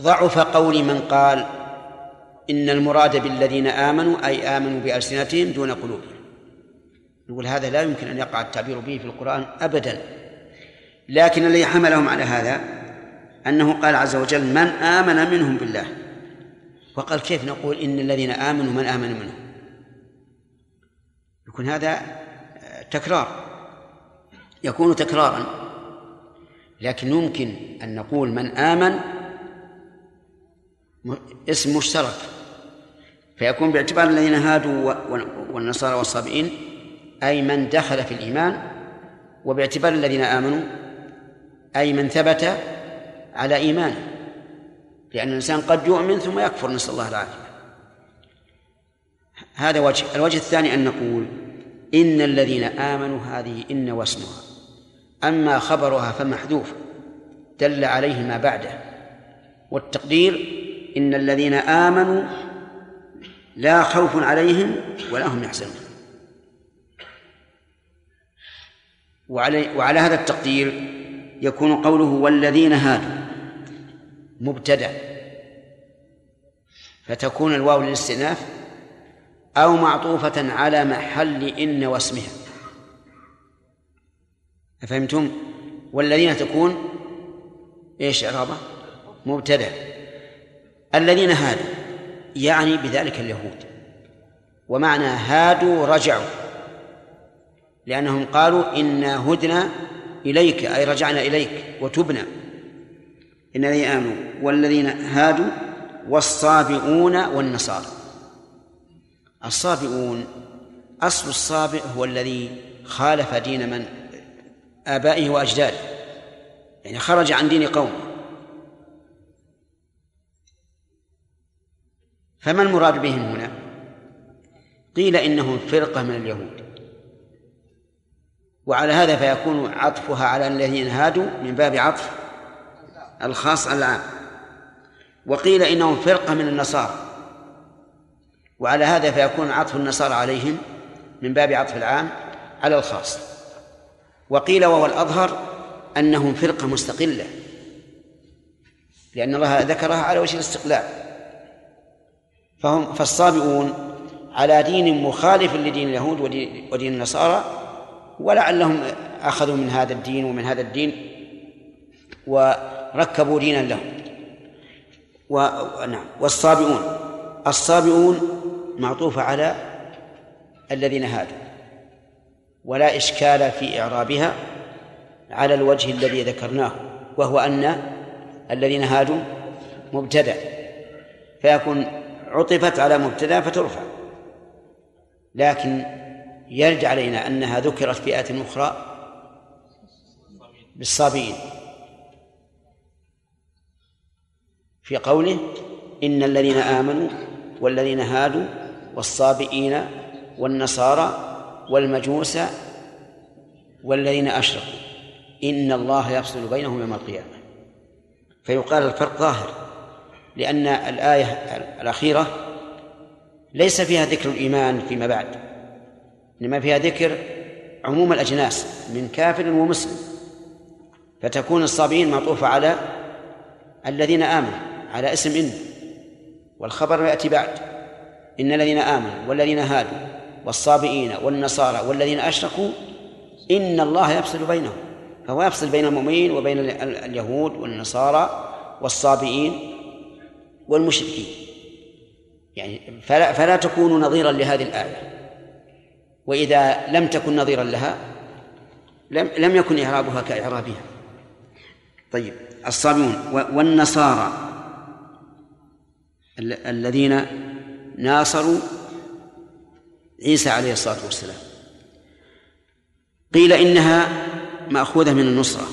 ضعف قول من قال إن المراد بالذين آمنوا أي آمنوا بألسنتهم دون قلوبهم. نقول هذا لا يمكن أن يقع التعبير به في القرآن أبدا. لكن الذي حملهم على هذا أنه قال عز وجل من آمن منهم بالله. وقال كيف نقول إن الذين آمنوا من آمن منهم؟ يكون هذا تكرار. يكون تكرارا. لكن يمكن أن نقول من آمن اسم مشترك. فيكون باعتبار الذين هادوا والنصارى والصابئين أي من دخل في الإيمان وباعتبار الذين آمنوا أي من ثبت على إيمانه لأن الإنسان قد يؤمن ثم يكفر نسأل الله العافية. هذا وجه. الوجه الثاني أن نقول إن الذين آمنوا هذه إن واسمها. أما خبرها فمحذوف دل عليه ما بعده. والتقدير إن الذين آمنوا لا خوف عليهم ولا هم يحزنون. وعلى وعلى هذا التقدير يكون قوله والذين هادوا. مبتدأ. فتكون الواو للاستئناف أو معطوفة على محل إن واسمها. أفهمتم؟ والذين تكون إيش إعرابه؟ مبتدأ. الذين هادوا يعني بذلك اليهود. ومعنى هادوا رجعوا. لأنهم قالوا إنا هدنا إليك أي رجعنا إليك وتبنا. إن الذين آمنوا والذين هادوا والصابئون والنصارى. الصابئون أصل الصابئ هو الذي خالف دين من؟ آبائه وأجداده. يعني خرج عن دين قومه فما المراد بهم هنا؟ قيل إنهم فرقة من اليهود. وعلى هذا فيكون عطفها على الذين هادوا من باب عطف الخاص على العام. وقيل إنهم فرقة من النصارى. وعلى هذا فيكون عطف النصارى عليهم من باب عطف العام على الخاص. وقيل وهو الأظهر أنهم فرقة مستقلة. لأن الله ذكرها على وجه الاستقلال. فهم فالصابئون على دين مخالف لدين اليهود ودين النصارى ولعلهم أخذوا من هذا الدين ومن هذا الدين وركبوا دينا لهم. ونعم والصابئون. الصابئون معطوفة على الذين هادوا. ولا إشكال في إعرابها على الوجه الذي ذكرناه وهو أن الذين هادوا مبتدأ. فيكون عطفت على مبتدأ فترفع. لكن يرد علينا أنها ذكرت في آية أخرى بالصابئين. في قوله إن الذين آمنوا والذين هادوا والصابئين والنصارى والمجوس والذين أشركوا إن الله يفصل بينهم يوم القيامة. فيقال الفرق ظاهر لأن الآية الأخيرة ليس فيها ذكر الإيمان فيما بعد. إنما فيها ذكر عموم الأجناس من كافر ومسلم فتكون الصابئين معطوفة على الذين آمنوا على اسم إن والخبر يأتي بعد. إن الذين آمنوا والذين هادوا والصابئين والنصارى والذين أشركوا إن الله يفصل بينهم. فهو يفصل بين المؤمنين وبين اليهود والنصارى والصابئين والمشركين. يعني فلا, فلا تكون نظيرا لهذه الآية. وإذا لم تكن نظيرا لها لم لم يكن إعرابها كإعرابها. طيب الصابئون والنصارى الذين ناصروا عيسى عليه الصلاة والسلام. قيل إنها مأخوذة من النصرة.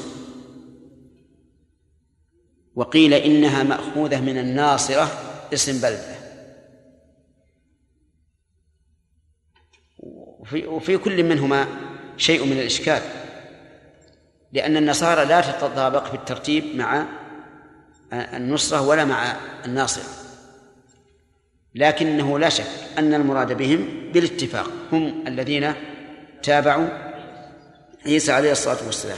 وقيل إنها مأخوذة من الناصرة اسم بلدة وفي, وفي كل منهما شيء من الإشكال لأن النصارى لا تتطابق في الترتيب مع النصرة ولا مع الناصرة لكنه لا شك أن المراد بهم بالاتفاق هم الذين تابعوا عيسى عليه الصلاة والسلام.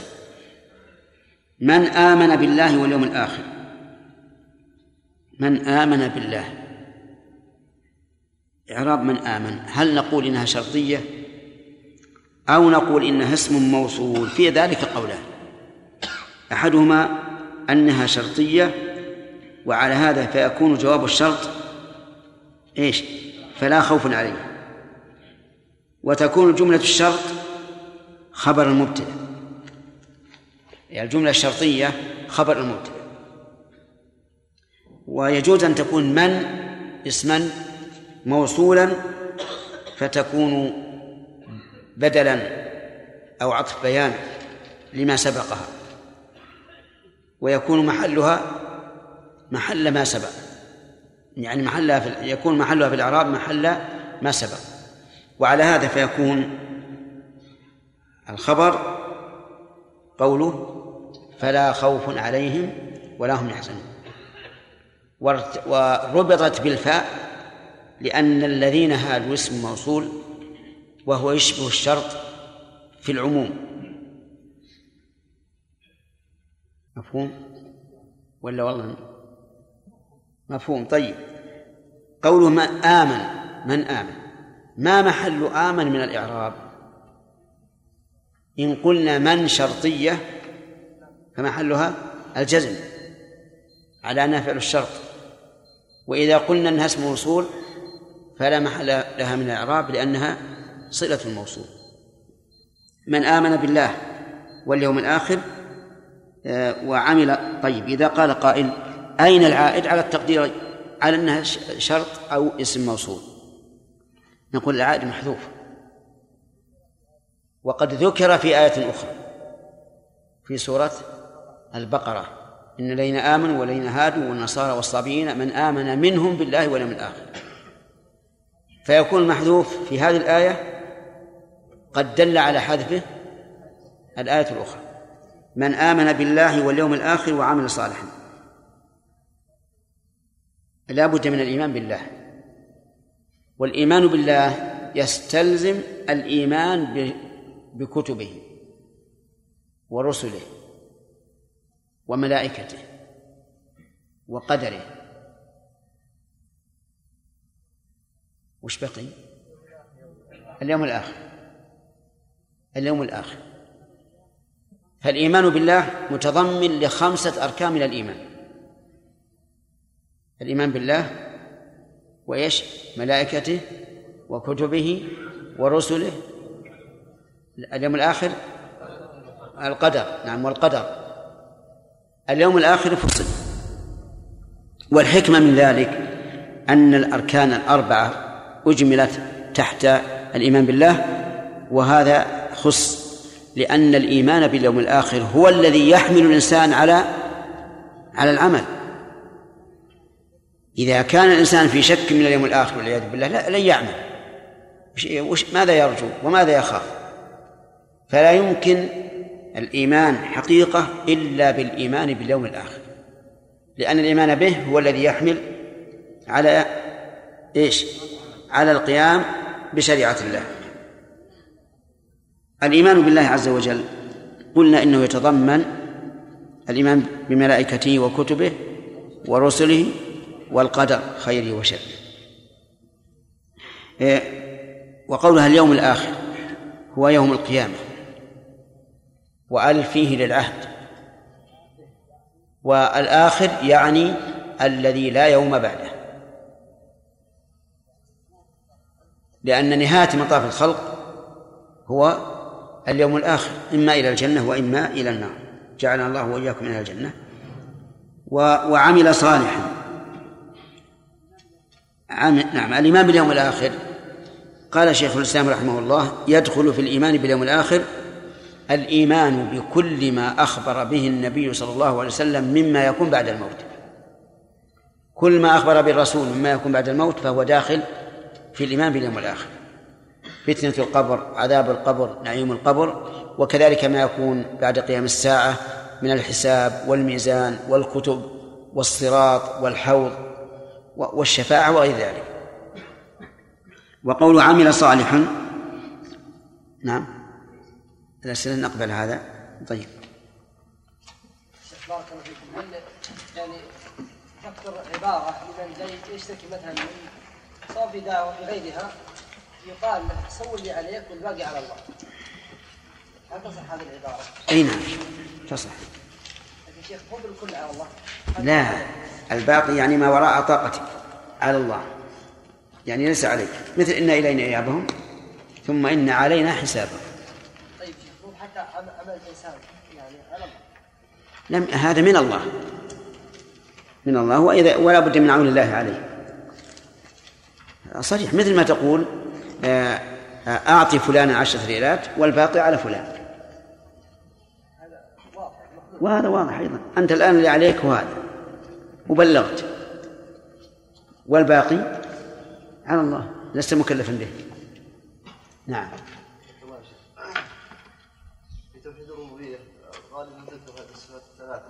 من آمن بالله واليوم الآخر من آمن بالله إعراب من آمن هل نقول إنها شرطية؟ أو نقول إنها اسم موصول. في ذلك قولان. أحدهما أنها شرطية وعلى هذا فيكون جواب الشرط إيش؟ فلا خوف عليه. وتكون جملة الشرط خبر المبتدأ. يعني الجملة الشرطية خبر المبتدأ. ويجوز أن تكون من اسما موصولا فتكون بدلا أو عطف بيان لما سبقها ويكون محلها محل ما سبق. يعني محلها في يكون محلها في الإعراب محل ما سبق. وعلى هذا فيكون الخبر قوله فلا خوف عليهم ولا هم يحزنون. وربطت بالفاء لأن الذين هادوا اسم موصول وهو يشبه الشرط في العموم. مفهوم؟ ولا والله؟ مفهوم. طيب. قوله من آمن. من آمن؟ ما محل آمن من الإعراب؟ إن قلنا من شرطية فمحلها الجزم على أنها فعل الشرط. وإذا قلنا أنها اسم موصول فلا محل لها من الإعراب لأنها صلة الموصول. من آمن بالله واليوم الآخر آه، وعمل طيب إذا قال قائل أين العائد على التقدير على أنها شرط أو اسم موصول؟ نقول العائد محذوف. وقد ذكر في آية أخرى في سورة البقرة إن الذين آمنوا والذين هادوا والنصارى والصابئين من آمن منهم بالله واليوم الآخر. فيكون المحذوف في هذه الآية قد دل على حذفه الآية الأخرى. من آمن بالله واليوم الآخر وعمل صالحا. لا بد من الإيمان بالله. والإيمان بالله يستلزم الإيمان بكتبه ورسله وملائكته وقدره. وش بقي؟ اليوم الآخر. اليوم الآخر. فالإيمان بالله متضمن لخمسة أركان من الإيمان. الإيمان بالله وإيش؟ ملائكته وكتبه ورسله. اليوم الآخر القدر. نعم والقدر. اليوم الآخر فصل. والحكمة من ذلك أن الأركان الأربعة أجملت تحت الإيمان بالله وهذا خص لأن الإيمان باليوم الآخر هو الذي يحمل الإنسان على على العمل. إذا كان الإنسان في شك من اليوم الآخر والعياذ بالله لا لن يعمل. ماذا يرجو وماذا يخاف؟ فلا يمكن الإيمان حقيقة إلا بالإيمان باليوم الآخر. لأن الإيمان به هو الذي يحمل على إيش؟ على القيام بشريعة الله. الإيمان بالله عز وجل. قلنا إنه يتضمن الإيمان بملائكته وكتبه ورسله والقدر خيره وشره. إيه، وقولها اليوم الآخر هو يوم القيامة. وأل فيه للعهد. والآخر يعني الذي لا يوم بعده. لأن نهاية مطاف الخلق هو اليوم الآخر إما إلى الجنة وإما إلى النار. جعلنا الله وإياكم من الجنة. وعمل صالحا. نعم الإيمان باليوم الآخر. قال شيخ الإسلام رحمه الله يدخل في الإيمان باليوم الآخر الإيمان بكل ما أخبر به النبي صلى الله عليه وسلم مما يكون بعد الموت. كل ما أخبر به الرسول مما يكون بعد الموت فهو داخل في الإيمان باليوم الآخر. فتنة القبر عذاب القبر نعيم القبر وكذلك ما يكون بعد قيام الساعة من الحساب والميزان والكتب والصراط والحوض والشفاعة وغير ذلك. وقول عمل صالحا نعم. الأسئلة نقبل هذا. طيب. بارك الله فيكم. يعني تكثر عبارة لمن يشتكي مثلا من سواء في دعوة في غيرها يقال له سوي اللي عليك والباقي على الله. هل تصح هذه العبارة؟ أي نعم تصح. لكن شيخ مو بالكل على الله. لا الباقي يعني ما وراء طاقتك على الله. يعني ليس عليك. مثل إن إلينا إيابهم ثم إن علينا حسابهم. طيب شيخ مو حتى عمل الإنسان يعني على الله. لم هذا من الله. من الله وإذا ولا بد من عون الله عليه. صريح مثل ما تقول أعطي فلانا عشرة ريالات والباقي على فلان. وهذا واضح أيضا. أنت الآن اللي عليك هو هذا. وبلغت. والباقي على الله. لست مكلفا به. نعم. في توحيد الربوبية غالبا هذه الصفات الثلاثة.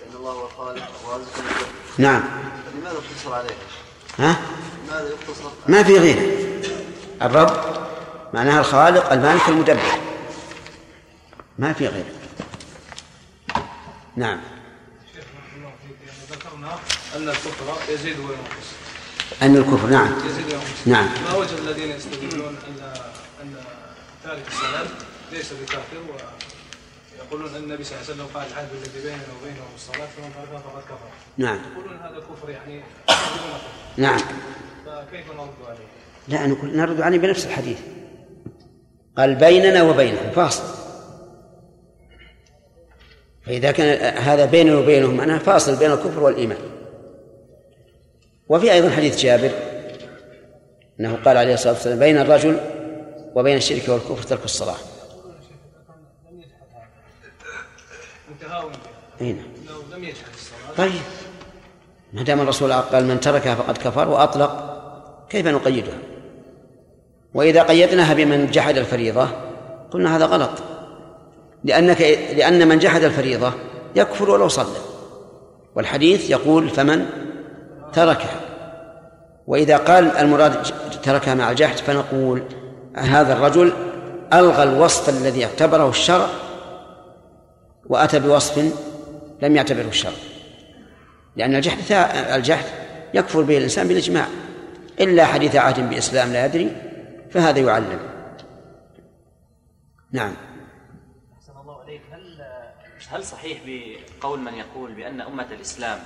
لأن الله هو الخالق والرازق نعم. لماذا اقتصر عليه؟ ها؟ لماذا يقتصر؟ ما في غيره الرب معناها الخالق المالك المدبر. ما في غيره. نعم. أن الكفر يزيد وينقص. أن الكفر نعم. يزيد وينقص. نعم. ما وجه الذين يستدلون أن أن تارك الصلاة ليس بكافر ويقولون أن النبي صلى الله عليه وسلم قال العهد الذي بيننا وبينهم الصلاة فمن تركها فقد كفر. نعم. يقولون هذا كفر يعني نعم. فكيف نرد عليه؟ لا نقول نرد عليه بنفس الحديث. قال بيننا وبينهم فاصل. فإذا كان هذا بيننا وبينهم معناه فاصل بين الكفر والإيمان. وفي أيضا حديث جابر أنه قال عليه الصلاة والسلام بين الرجل وبين الشرك والكفر ترك الصلاة. انتهاء أي لو لم الصلاة طيب. ما دام الرسول قال من تركها فقد كفر وأطلق كيف نقيدها؟ وإذا قيدناها بمن جحد الفريضة قلنا هذا غلط. لأنك لأن من جحد الفريضة يكفر ولو صلى. والحديث يقول فمن تركها. وإذا قال المراد تركها مع الجحد فنقول هذا الرجل ألغى الوصف الذي اعتبره الشرع وأتى بوصف لم يعتبره الشرع. لأن الجحد الجحد يكفر به الإنسان بالإجماع. إلا حديث عهد بإسلام لا يدري فهذا يعلم. نعم. أحسن الله عليك هل هل صحيح بقول من يقول بأن أمة الإسلام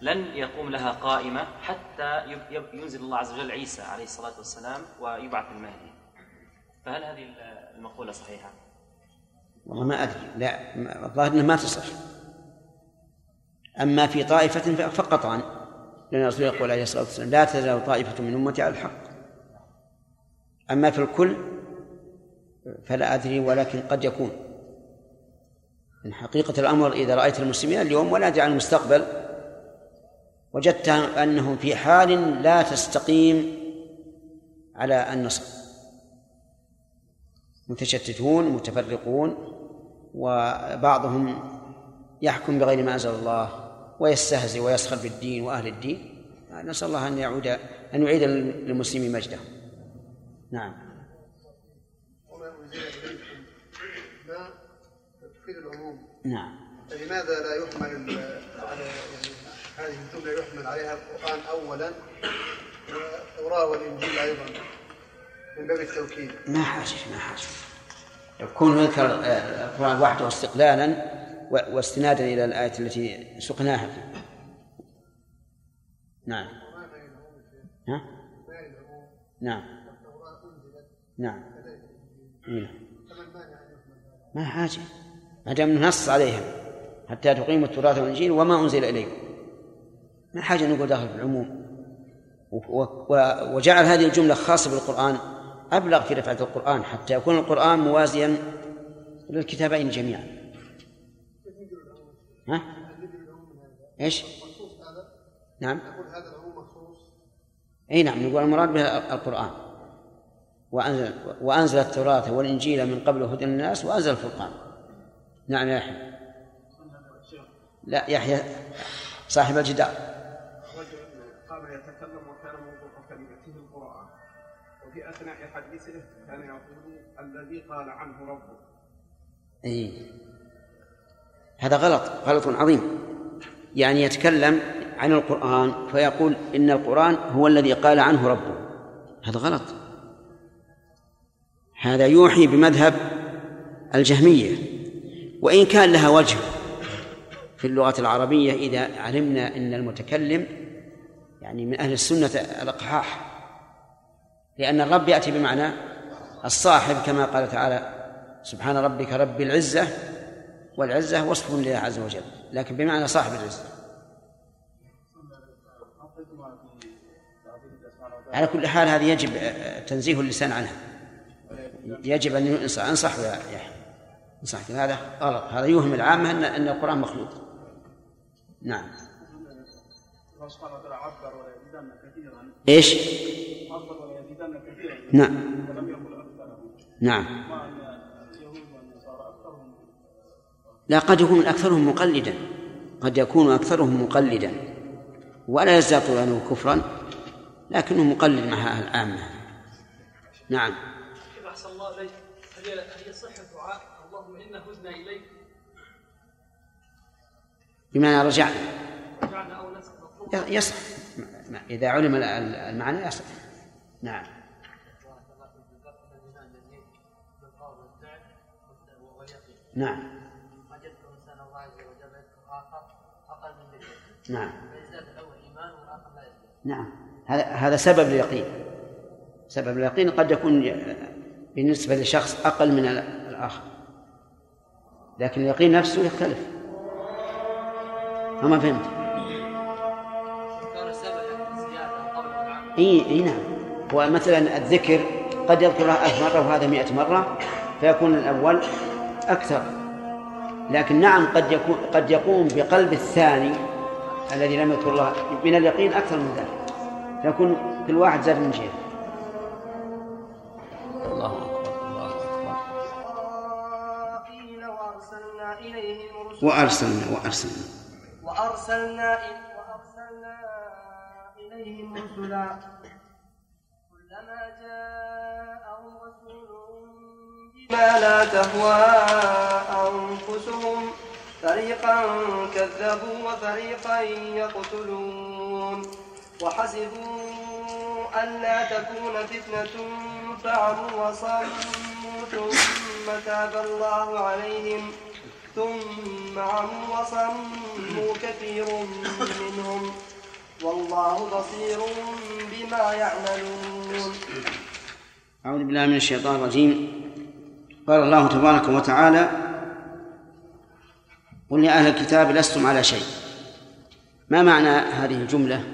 لن يقوم لها قائمة حتى ينزل الله عز وجل عيسى عليه الصلاة والسلام ويبعث المهدي؟ فهل هذه المقولة صحيحة؟ والله ما أدري. لا الظاهر أنها ما تصح. أما في طائفة فقطعا لأن الرسول يقول عليه الصلاة والسلام لا تزال طائفة من أمتي على الحق. أما في الكل فلا أدري ولكن قد يكون. من حقيقة الأمر إذا رأيت المسلمين اليوم ولا أدري عن المستقبل وجدت أنهم في حال لا تستقيم على النصر. متشتتون متفرقون وبعضهم يحكم بغير ما أنزل الله ويستهزئ ويسخر بالدين وأهل الدين. نسأل الله أن يعود أن يعيد للمسلمين مجده. نعم. وما أنزل إليكم ما تفيد العموم. نعم. فلماذا لا يحمل على يعني هذه الجملة يحمل عليها القرآن أولا والتوراة والإنجيل أيضا من باب التوكيد. ما حاجة ما حاجة يكون يذكر آه، القرآن وحده استقلالا واستنادا إلى الآية التي سقناها. فيه نعم ها؟ نعم. نعم. إيه. ما حاجة. ما دام نص عليها حتى تقيموا التراث والإنجيل وما أنزل إليكم ما حاجة نقول داخل في العموم. وجعل هذه الجملة خاصة بالقرآن أبلغ في رفعة القرآن حتى يكون القرآن موازيا للكتابين جميعا. ها؟ إيش؟ نعم. إي نعم نقول المراد بها القرآن. وأنزل وأنزل التوراة والإنجيل من قبل هدى للناس وأنزل الفرقان. نعم يا يحيى. لا يحيى صاحب الجدار. قام يتكلم وكان موضوع كلمته القرآن وفي أثناء حديثه كان يقول الذي قال عنه ربه اي هذا غلط غلط عظيم. يعني يتكلم عن القرآن فيقول إن القرآن هو الذي قال عنه ربه. هذا غلط. هذا يوحي بمذهب الجهمية. وإن كان لها وجه في اللغة العربية إذا علمنا أن المتكلم يعني من أهل السنة الأقحاح. لأن الرب يأتي بمعنى الصاحب كما قال تعالى سبحان ربك رب العزة والعزة وصف لله عز وجل. لكن بمعنى صاحب العزة. على كل حال هذه يجب تنزيه اللسان عنها. يجب أن ينصح أنصح يا يحيى انصح هذا غلط. هذا يوهم العامة أن أن القرآن مخلوق. نعم. الله سبحانه وتعالى عبر ولا كثيرا. إيش؟ عبر ولا كثيرا. نعم. ولم يقل أكثرهم. نعم. لا قد يكون أكثرهم مقلدا. قد يكون أكثرهم مقلدا. ولا يزداد طغيانه كفرا لكنه مقلد مع العامة. نعم. الله اليك هل هي هل يصح الدعاء؟ اللهم إنا هدنا إليك. بمعنى رجعنا. رجعنا أو نسأل يصح. إذا علم المعنى يصح. نعم. نعم. الله عز وجل آخر أقل من نعم. فيزداد الأول ايمان والآخر لا يزداد نعم. هذا هذا سبب اليقين. سبب اليقين قد يكون بالنسبة لشخص أقل من الآخر. لكن اليقين نفسه يختلف. فما فهمت؟ اي إي نعم. هو مثلا الذكر قد يذكرها ألف مرة وهذا مئة مرة فيكون الأول أكثر. لكن نعم قد يكون قد يقوم بقلب الثاني الذي لم يذكر الله من اليقين أكثر من ذلك. فيكون كل واحد زاد من جهة. وأرسلنا وأرسلنا. وأرسلنا وأرسلنا إليهم رسلا. كلما جاءهم رسول بما لا تهوى أنفسهم فريقا كذبوا وفريقا يقتلون. وحسبوا ألا تكون فتنة فعموا وصموا ثم تاب الله عليهم. ثم عموا وصموا كثير منهم. والله بصير بما يعملون. أعوذ بالله من الشيطان الرجيم. قال الله تبارك وتعالى قل يا أهل الكتاب لستم على شيء. ما معنى هذه الجملة؟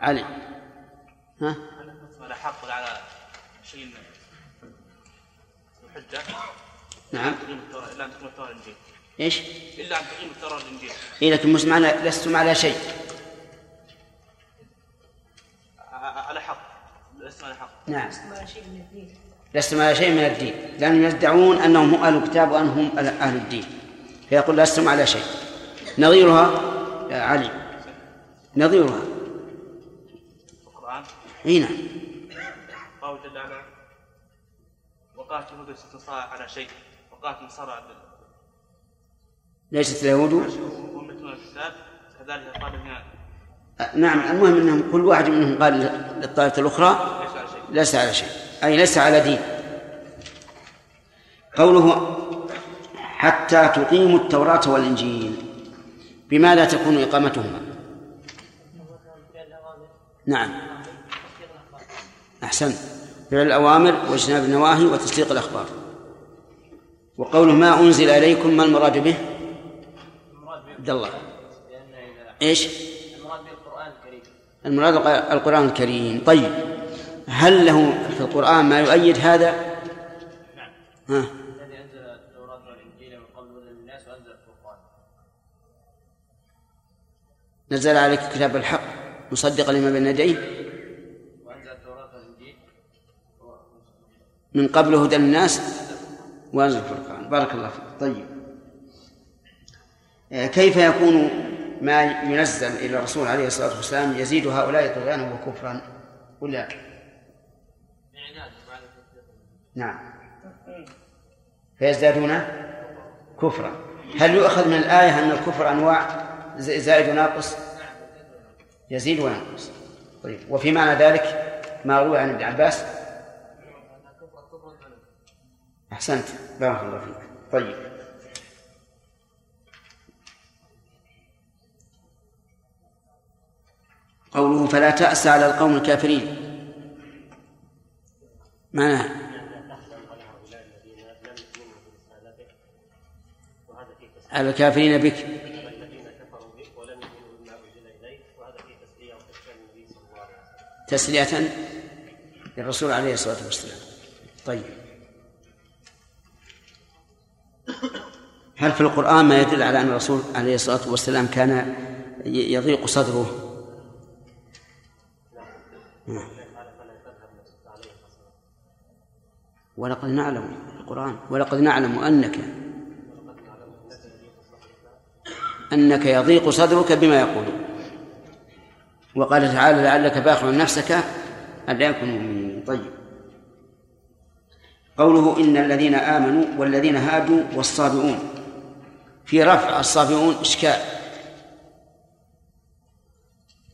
علي. ها؟ على حق على شيء حجة نعم. إلا أن تقيم التوراة والإنجيل إيش؟ إلا أن تقيم التوراة والإنجيل إيه لكن مش معنى لستم على شيء. على حق. لست على حق. نعم. ما شيء من الدين. لستم على شيء من الدين. لأنهم يدعون أنهم هم أهل الكتاب وأنهم أهل الدين. فيقول لستم على شيء. نظيرها؟ يا علي. نظيرها. القرآن؟ إي نعم. قال جل وعلا ليست النصارى على شيء. النصارى على- ليست اليهود الكتاب كذلك قال نعم المهم إنهم كل واحد منهم قال للطائفة الأخرى ليس على شيء. ليس على شيء. أي ليس على دين. قوله حتى تقيموا التوراة والإنجيل. بماذا تكون إقامتهما؟ نعم. أحسن فعل الأوامر وإجتناب النواهي وتصديق الأخبار. وقوله ما أنزل إليكم ما المراد به؟ عبد الله. إيش؟ المراد بالقرآن الكريم. المراد القرآن الكريم. طيب. هل له في القرآن ما يؤيد هذا؟ نعم. ها. الذي أنزل التوراة والإنجيل من قبل هدى للناس وأنزل الفرقان. نزل عليك كتاب الحق مصدقا لما بين يديه؟ وأنزل التوراة والإنجيل. من قبل هدى الناس وأنزل الفرقان بارك الله فيك. طيب. آه، كيف يكون ما ينزل إلى الرسول عليه الصلاة والسلام يزيد هؤلاء طغيانا وكفرا؟ ولا نعم. فيزدادون كفرا. هل يؤخذ من الآية أن الكفر أنواع زائد وناقص؟ يزيد وينقص طيب. وفي معنى ذلك ما روي عن ابن عباس أحسنت. بارك الله فيك. طيب. قوله فلا تأس على القوم الكافرين. معناه على الكافرين بك. تسلية للرسول عليه الصلاة والسلام. طيب. هل في القرآن ما يدل على أن الرسول عليه الصلاة والسلام كان يضيق صدره؟ ولقد نعلم القرآن ولقد نعلم أنك أنك يضيق صدرك بما يقولون وقال تعالى لعلك باخع نفسك أن لا يكونوا مؤمنين طيب. قوله إن الذين آمنوا والذين هادوا والصابئون. في رفع الصابئون إشكال.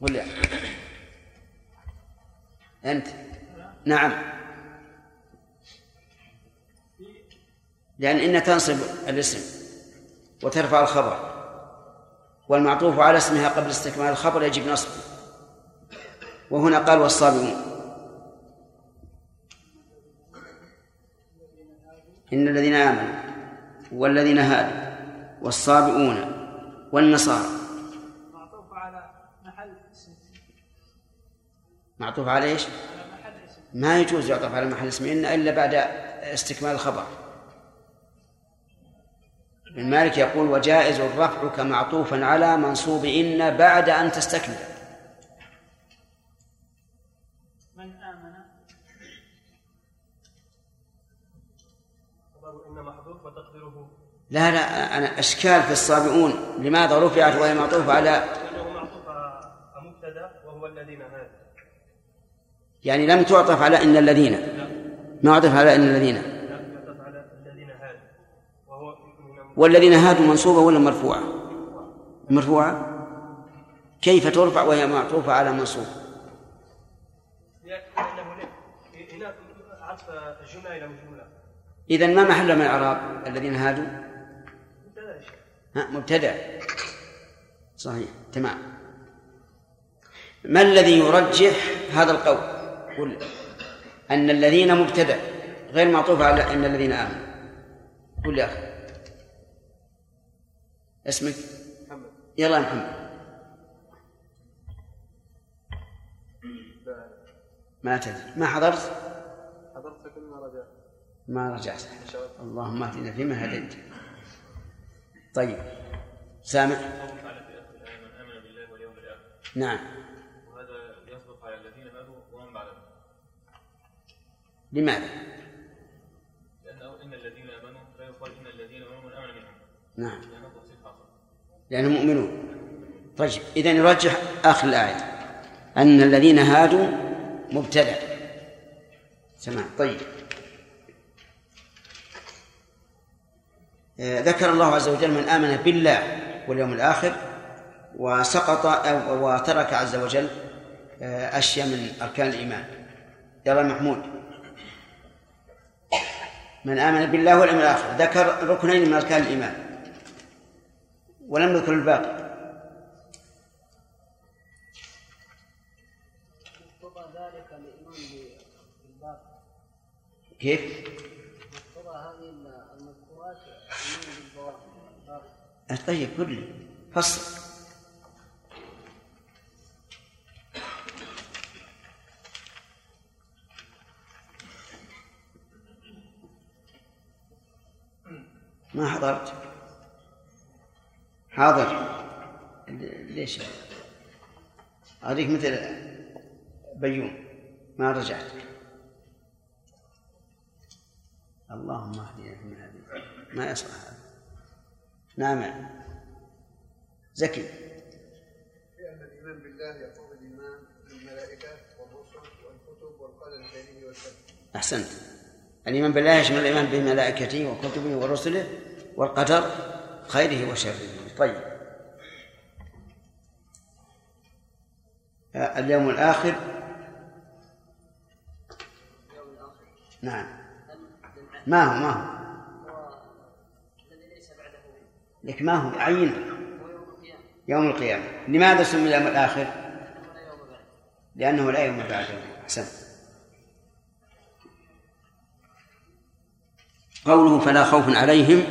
ولا؟ أنت؟ نعم. لأن إن تنصب الاسم وترفع الخبر. والمعطوف على اسمها قبل استكمال الخبر يجب نصبه. وهنا قال والصابرون إن الذين آمنوا والذين هادوا والصابئون والنصارى معطوف على محل اسم معطوف على إيش؟ ما يجوز يعطف على محل اسم إن إلا بعد استكمال الخبر. ابن مالك يقول وجائز الرفع كمعطوفا على منصوب إن بعد أن تستكمل. لا لا أنا أشكال في الصابئون. لماذا رفعت وهي معطوفة على يعني لم تعطف على إن الذين. ما عطف على إن الذين. والذين هادوا منصوبة ولا مرفوعة؟ مرفوعة. كيف ترفع وهي معطوفة على منصوب؟ إذا ما محل من الإعراب الذين هادوا؟ مبتدأ صحيح تمام. ما الذي يرجح هذا القول؟ قل أن الذين مبتدأ غير معطوف على أن الذين آمنوا. قل يا أخي. اسمك؟ محمد. يلا يا محمد. ما تدري. ما حضرت؟ حضرت لكن ما رجعت. ما رجعت. اللهم اهدنا فيما هديت. طيب. سامع نعم. وهذا يصدق على الذين ماتوا ومن بعدهم لماذا؟ لأنه إن الذين آمنوا لا يقال إن الذين آمنوا من آمن منهم. نعم. لأنهم مؤمنون. طيب إذا يرجح آخر الآية. أن الذين هادوا مبتدأ. تمام. طيب. ذكر الله عز وجل من آمن بالله واليوم الآخر وسقط وترك عز وجل آه، أشياء من أركان الإيمان. يلا محمود. من آمن بالله واليوم الآخر ذكر ركنين من أركان الإيمان. ولم يذكر الباقي. كيف؟ مقتضى هذه المذكورات الإيمان طيب كله فصل. ما حضرت؟ حاضر. ليش؟ أريك مثل بيوم ما رجعت. اللهم اهدنا فيمن هديت. ما يصلح هذا. نعم. زكي. لأن الإيمان بالله يقوم الإيمان بالملائكة والرسل والكتب والقدر الخيره والشر أحسنت. الإيمان بالله يشمل الإيمان بملائكته وكتبه ورسله والقدر خيره وشره. طيب. آه، اليوم الآخر. نعم. ما هو؟ ما هو؟ لك ما هو عينه يوم القيامة. لماذا سمي اليوم الآخر؟ لأنه لا يوم بعده أحسن. قوله فلا خوف عليهم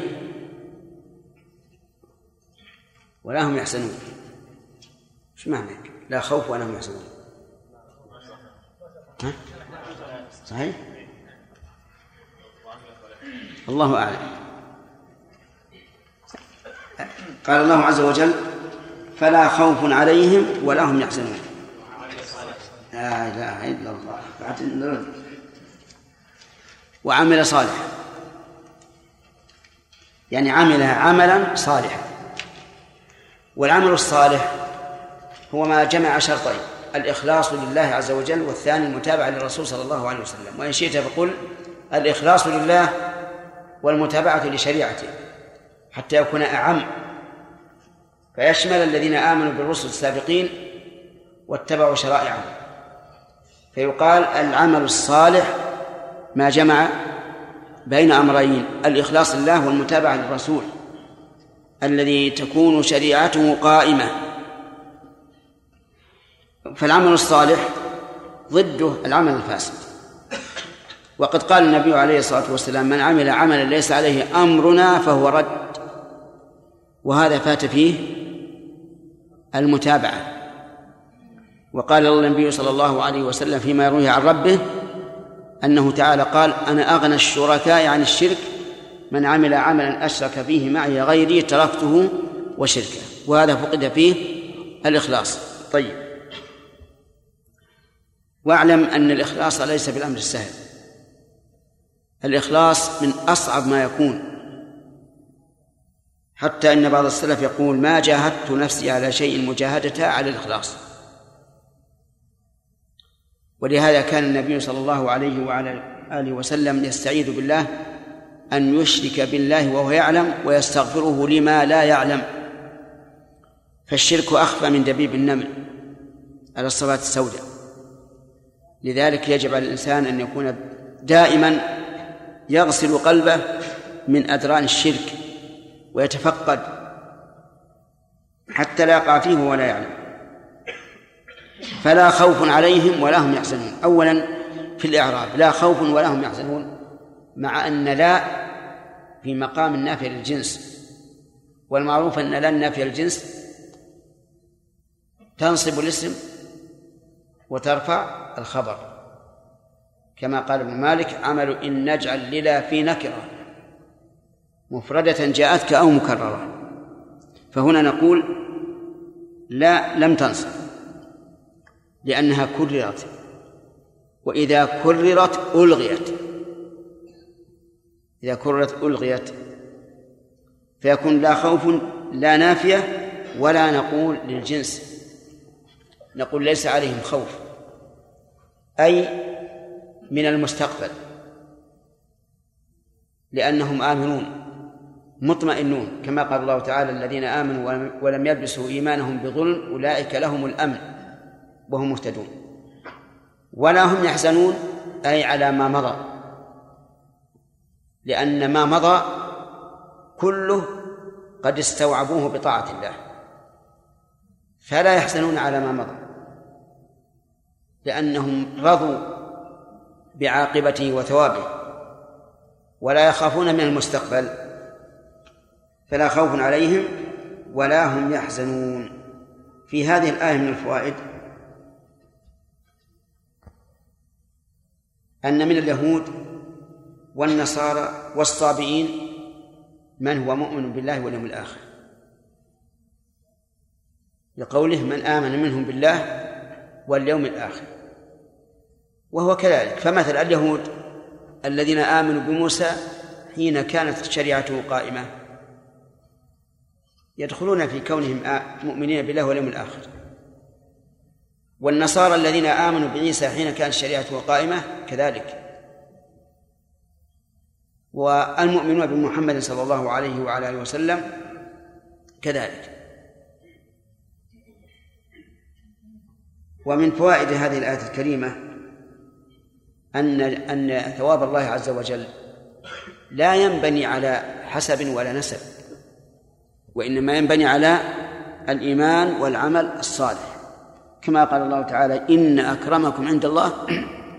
ولا هم يحزنون. إيش معنى؟ لا خوف ولا هم يحزنون. ها؟ صحيح؟ الله أعلم. قال الله عز وجل فلا خوف عليهم ولا هم يحزنون. لا إله إلا الله. وعمل صالحا. يعني عمل عملا صالحا. والعمل الصالح هو ما جمع شرطين. الإخلاص لله عز وجل والثاني المتابعة للرسول صلى الله عليه وسلم. وإن شئت فقل الإخلاص لله والمتابعة لشريعته. حتى يكون أعم. فيشمل الذين آمنوا بالرسل السابقين واتبعوا شرائعهم. فيقال العمل الصالح ما جمع بين أمرين الإخلاص لله والمتابعة للرسول الذي تكون شريعته قائمة. فالعمل الصالح ضده العمل الفاسد. وقد قال النبي عليه الصلاة والسلام من عمل عملا ليس عليه أمرنا فهو رد. وهذا فات فيه المتابعة. وقال النبي صلى الله عليه وسلم فيما يرويه عن ربه أنه تعالى قال أنا أغنى الشركاء عن الشرك من عمل عملا أشرك فيه معي غيري تركته وشركه. وهذا فقد فيه الإخلاص. طيب. واعلم أن الإخلاص ليس بالأمر السهل. الإخلاص من أصعب ما يكون. حتى أن بعض السلف يقول ما جاهدت نفسي على شيء مجاهدتها على الإخلاص. ولهذا كان النبي صلى الله عليه وعلى آله وسلم يستعيذ بالله أن يشرك بالله وهو يعلم ويستغفره لما لا يعلم. فالشرك أخفى من دبيب النمل على الصلاة السوداء. لذلك يجب على الإنسان أن يكون دائما يغسل قلبه من أدران الشرك ويتفقد حتى لا يقع فيه ولا يعلم. فلا خوف عليهم ولا هم يحزنون. أولا في الإعراب لا خوف ولا هم يحزنون مع أن لا في مقام النافية للجنس. والمعروف أن لا النافية للجنس تنصب الاسم وترفع الخبر. كما قال ابن مالك عمل إن نجعل للا في نكرة مفردة جاءتك أو مكررة. فهنا نقول لا لم تنصب لأنها كررت. وإذا كررت ألغيت. إذا كررت ألغيت فيكون لا خوف لا نافية ولا نقول للجنس نقول ليس عليهم خوف. أي من المستقبل لأنهم آمنون. مطمئنون كما قال الله تعالى الذين آمنوا ولم يلبسوا إيمانهم بظلم أولئك لهم الأمن وهم مهتدون. ولا هم يحزنون أي على ما مضى لأن ما مضى كله قد استوعبوه بطاعة الله فلا يحزنون على ما مضى لأنهم رضوا بعاقبته وثوابه ولا يخافون من المستقبل. فلا خوف عليهم ولا هم يحزنون. في هذه الآية من الفوائد أن من اليهود والنصارى والصابئين من هو مؤمن بالله واليوم الآخر. لقوله من آمن منهم بالله واليوم الآخر. وهو كذلك. فمثل اليهود الذين آمنوا بموسى حين كانت شريعته قائمة. يدخلون في كونهم مؤمنين بالله واليوم الآخر. والنصارى الذين آمنوا بعيسى حين كانت شريعته قائمة كذلك. والمؤمنون بمحمد صلى الله عليه وعلى آله وسلم كذلك. ومن فوائد هذه الآية الكريمة أن أن ثواب الله عز وجل لا ينبني على حسب ولا نسب. وإنما ينبني على الإيمان والعمل الصالح. كما قال الله تعالى إن أكرمكم عند الله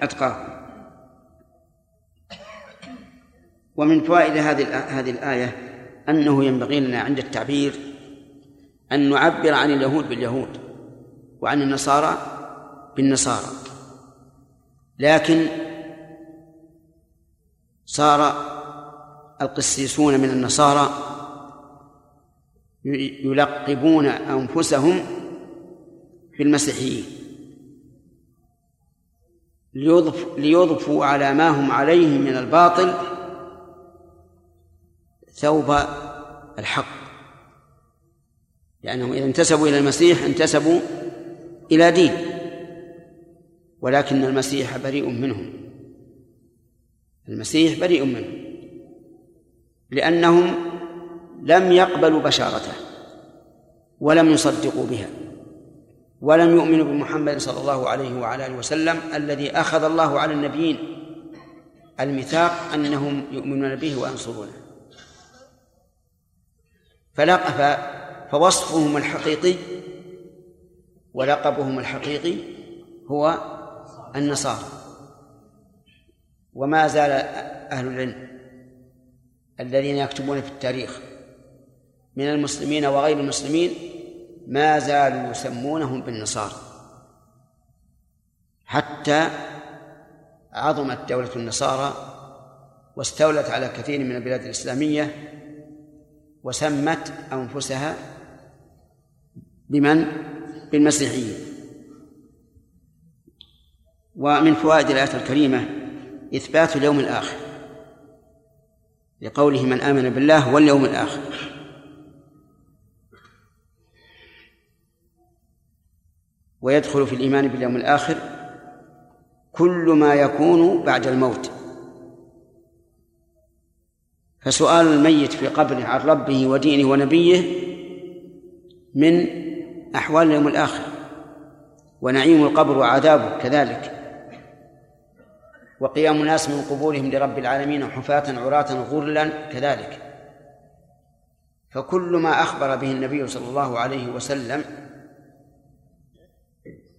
أتقاكم. ومن فوائد هذه هذه الآية أنه ينبغي لنا عند التعبير أن نعبر عن اليهود باليهود وعن النصارى بالنصارى. لكن صار القسيسون من النصارى يلقبون أنفسهم بالمسيحيين ليضف ليضفوا على ما هم عليه من الباطل ثوب الحق. لأنهم إذا انتسبوا إلى المسيح انتسبوا إلى دين. ولكن المسيح بريء منهم. المسيح بريء منهم. لأنهم لم يقبلوا بشارته ولم يصدقوا بها ولم يؤمنوا بمحمد صلى الله عليه وعلى آله وسلم الذي أخذ الله على النبيين. الميثاق أنهم يؤمنون به وينصرونه. فلقف فوصفهم الحقيقي ولقبهم الحقيقي هو النصارى. وما زال أهل العلم الذين يكتبون في التاريخ من المسلمين وغير المسلمين ما زالوا يسمونهم بالنصارى. حتى عظمت دولة النصارى واستولت على كثير من البلاد الإسلامية وسمت أنفسها بمن؟ بالمسيحيين. ومن فوائد الآية الكريمة إثبات اليوم الآخر لقوله من آمن بالله واليوم الآخر. ويدخل في الإيمان باليوم الآخر كل ما يكون بعد الموت. فسؤال الميت في قبره عن ربه ودينه ونبيه من أحوال اليوم الآخر ونعيم القبر وعذابه كذلك. وقيام الناس من قبورهم لرب العالمين حفاة عراة غرلا كذلك. فكل ما أخبر به النبي صلى الله عليه وسلم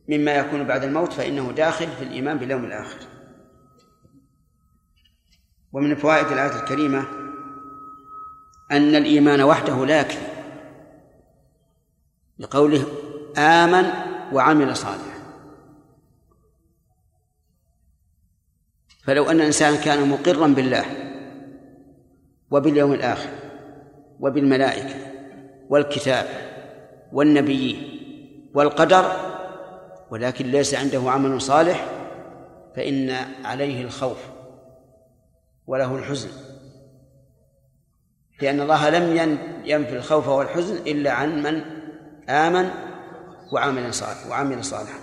مما يكون بعد الموت فإنه داخل في الإيمان باليوم الآخر. ومن فوائد الآية الكريمة أن الإيمان وحده لا يكفي. لقوله آمن وعمل صالحا. فلو أن الإنسان كان مقرا بالله وباليوم الآخر وبالملائكة والكتاب والنبيين والقدر ولكن ليس عنده عمل صالح فإن عليه الخوف وله الحزن. لأن الله لم ينفي الخوف والحزن إلا عن من آمن وعمل صالح وعمل صالحا.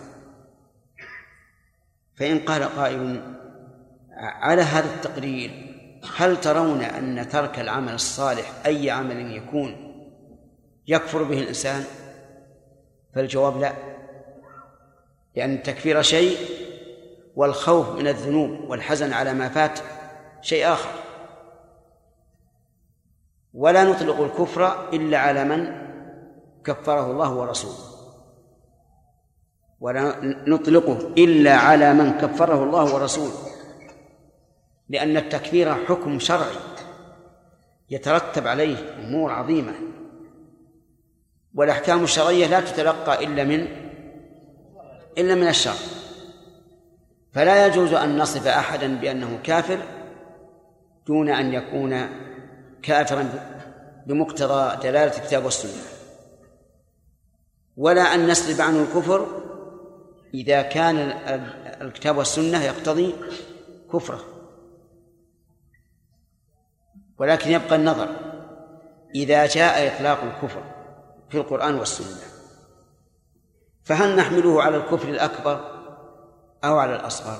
فإن قال قائل على هذا التقرير هل ترون أن ترك العمل الصالح أي عمل يكون يكفر به الإنسان؟ فالجواب لا. لأن التكفير شيء والخوف من الذنوب والحزن على ما فات شيء آخر. ولا نطلق الكفر إلا على من كفره الله ورسوله. ولا نطلقه إلا على من كفره الله ورسوله. لأن التكفير حكم شرعي يترتب عليه أمور عظيمة. والأحكام الشرعية لا تتلقى إلا من إلا من الشرع فلا يجوز أن نصف أحدا بأنه كافر دون أن يكون كافرا بمقتضى دلالة الكتاب والسنة. ولا أن نسلب عنه الكفر إذا كان الكتاب والسنة يقتضي كفره. ولكن يبقى النظر إذا جاء إطلاق الكفر في القرآن والسنة. فهل نحمله على الكفر الأكبر أو على الأصغر؟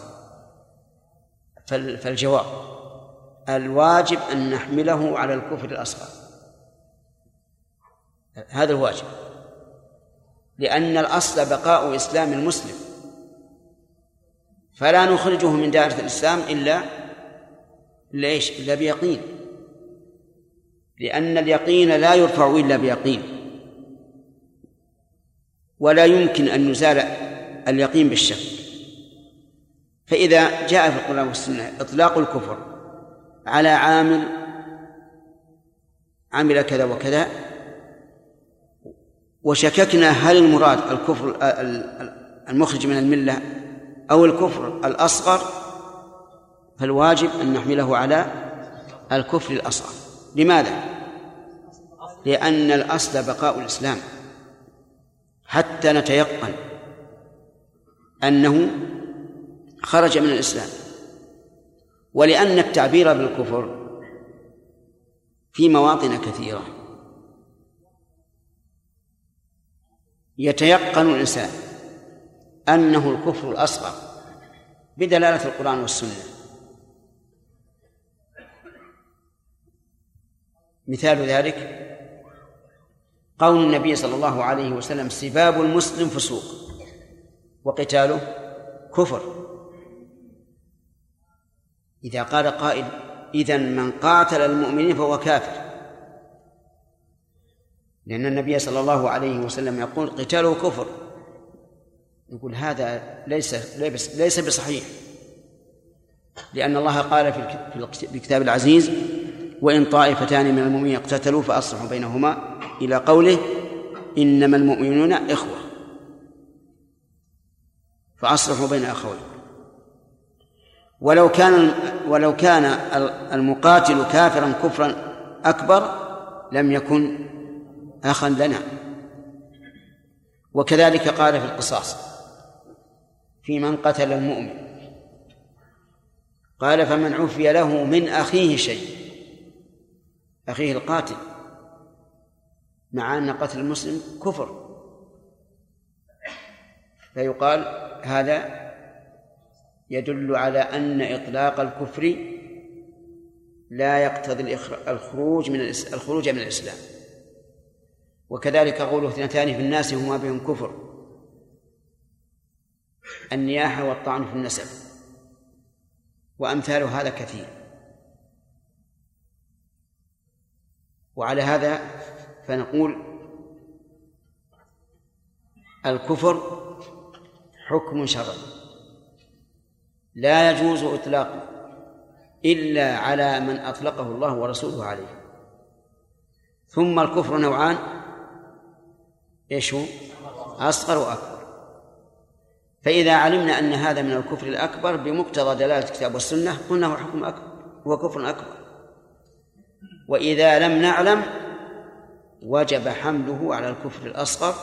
فالجواب الواجب أن نحمله على الكفر الأصغر. هذا الواجب لأن الأصل بقاء إسلام المسلم. فلا نخرجه من دائرة الإسلام إلا إيش؟ إلا بيقين. لأن اليقين لا يرفع إلا بيقين. ولا يمكن أن يزال اليقين بالشك. فإذا جاء في القرآن والسنة إطلاق الكفر على عامل عمل كذا وكذا وشككنا هل المراد الكفر المخرج من الملة أو الكفر الأصغر فالواجب أن نحمله على الكفر الأصغر. لماذا؟ لأن الأصل بقاء الإسلام. حتى نتيقن أنه خرج من الإسلام. ولأن التعبير بالكفر في مواطن كثيرة. يتيقن الإنسان أنه الكفر الأصغر بدلالة القرآن والسنة. مثال ذلك قول النبي صلى الله عليه وسلم سباب المسلم فسوق وقتاله كفر. إذا قال قائل إذا من قاتل المؤمنين فهو كافر. لأن النبي صلى الله عليه وسلم يقول قتاله كفر. يقول هذا ليس ليس بصحيح. لأن الله قال في الكتاب العزيز وإن طائفتان من المؤمنين اقتتلوا فأصلحوا بينهما. إلى قوله إنما المؤمنون إخوة. فأصلحوا بين أخوين. ولو كان ولو كان المقاتل كافرا كفرا أكبر لم يكن أخا لنا. وكذلك قال في القصاص في من قتل المؤمن. قال فمن عفي له من أخيه شيء أخيه القاتل. مع أن قتل المسلم كفر. فيقال هذا يدل على أن إطلاق الكفر لا يقتضي الخروج من الخروج من الإسلام. وكذلك قوله اثنتان في الناس هما بهم كفر. النياحة والطعن في النسب. وأمثال هذا كثير. وعلى هذا فنقول الكفر حكم شرعي لا يجوز إطلاقه إلا على من أطلقه الله ورسوله عليه. ثم الكفر نوعان إيش هو؟ أصغر وأكبر. فإذا علمنا أن هذا من الكفر الأكبر بمقتضى دلالة الكتاب والسنة قلنا هو حكم أكبر هو كفر أكبر. وإذا لم نعلم وجب حمله على الكفر الأصغر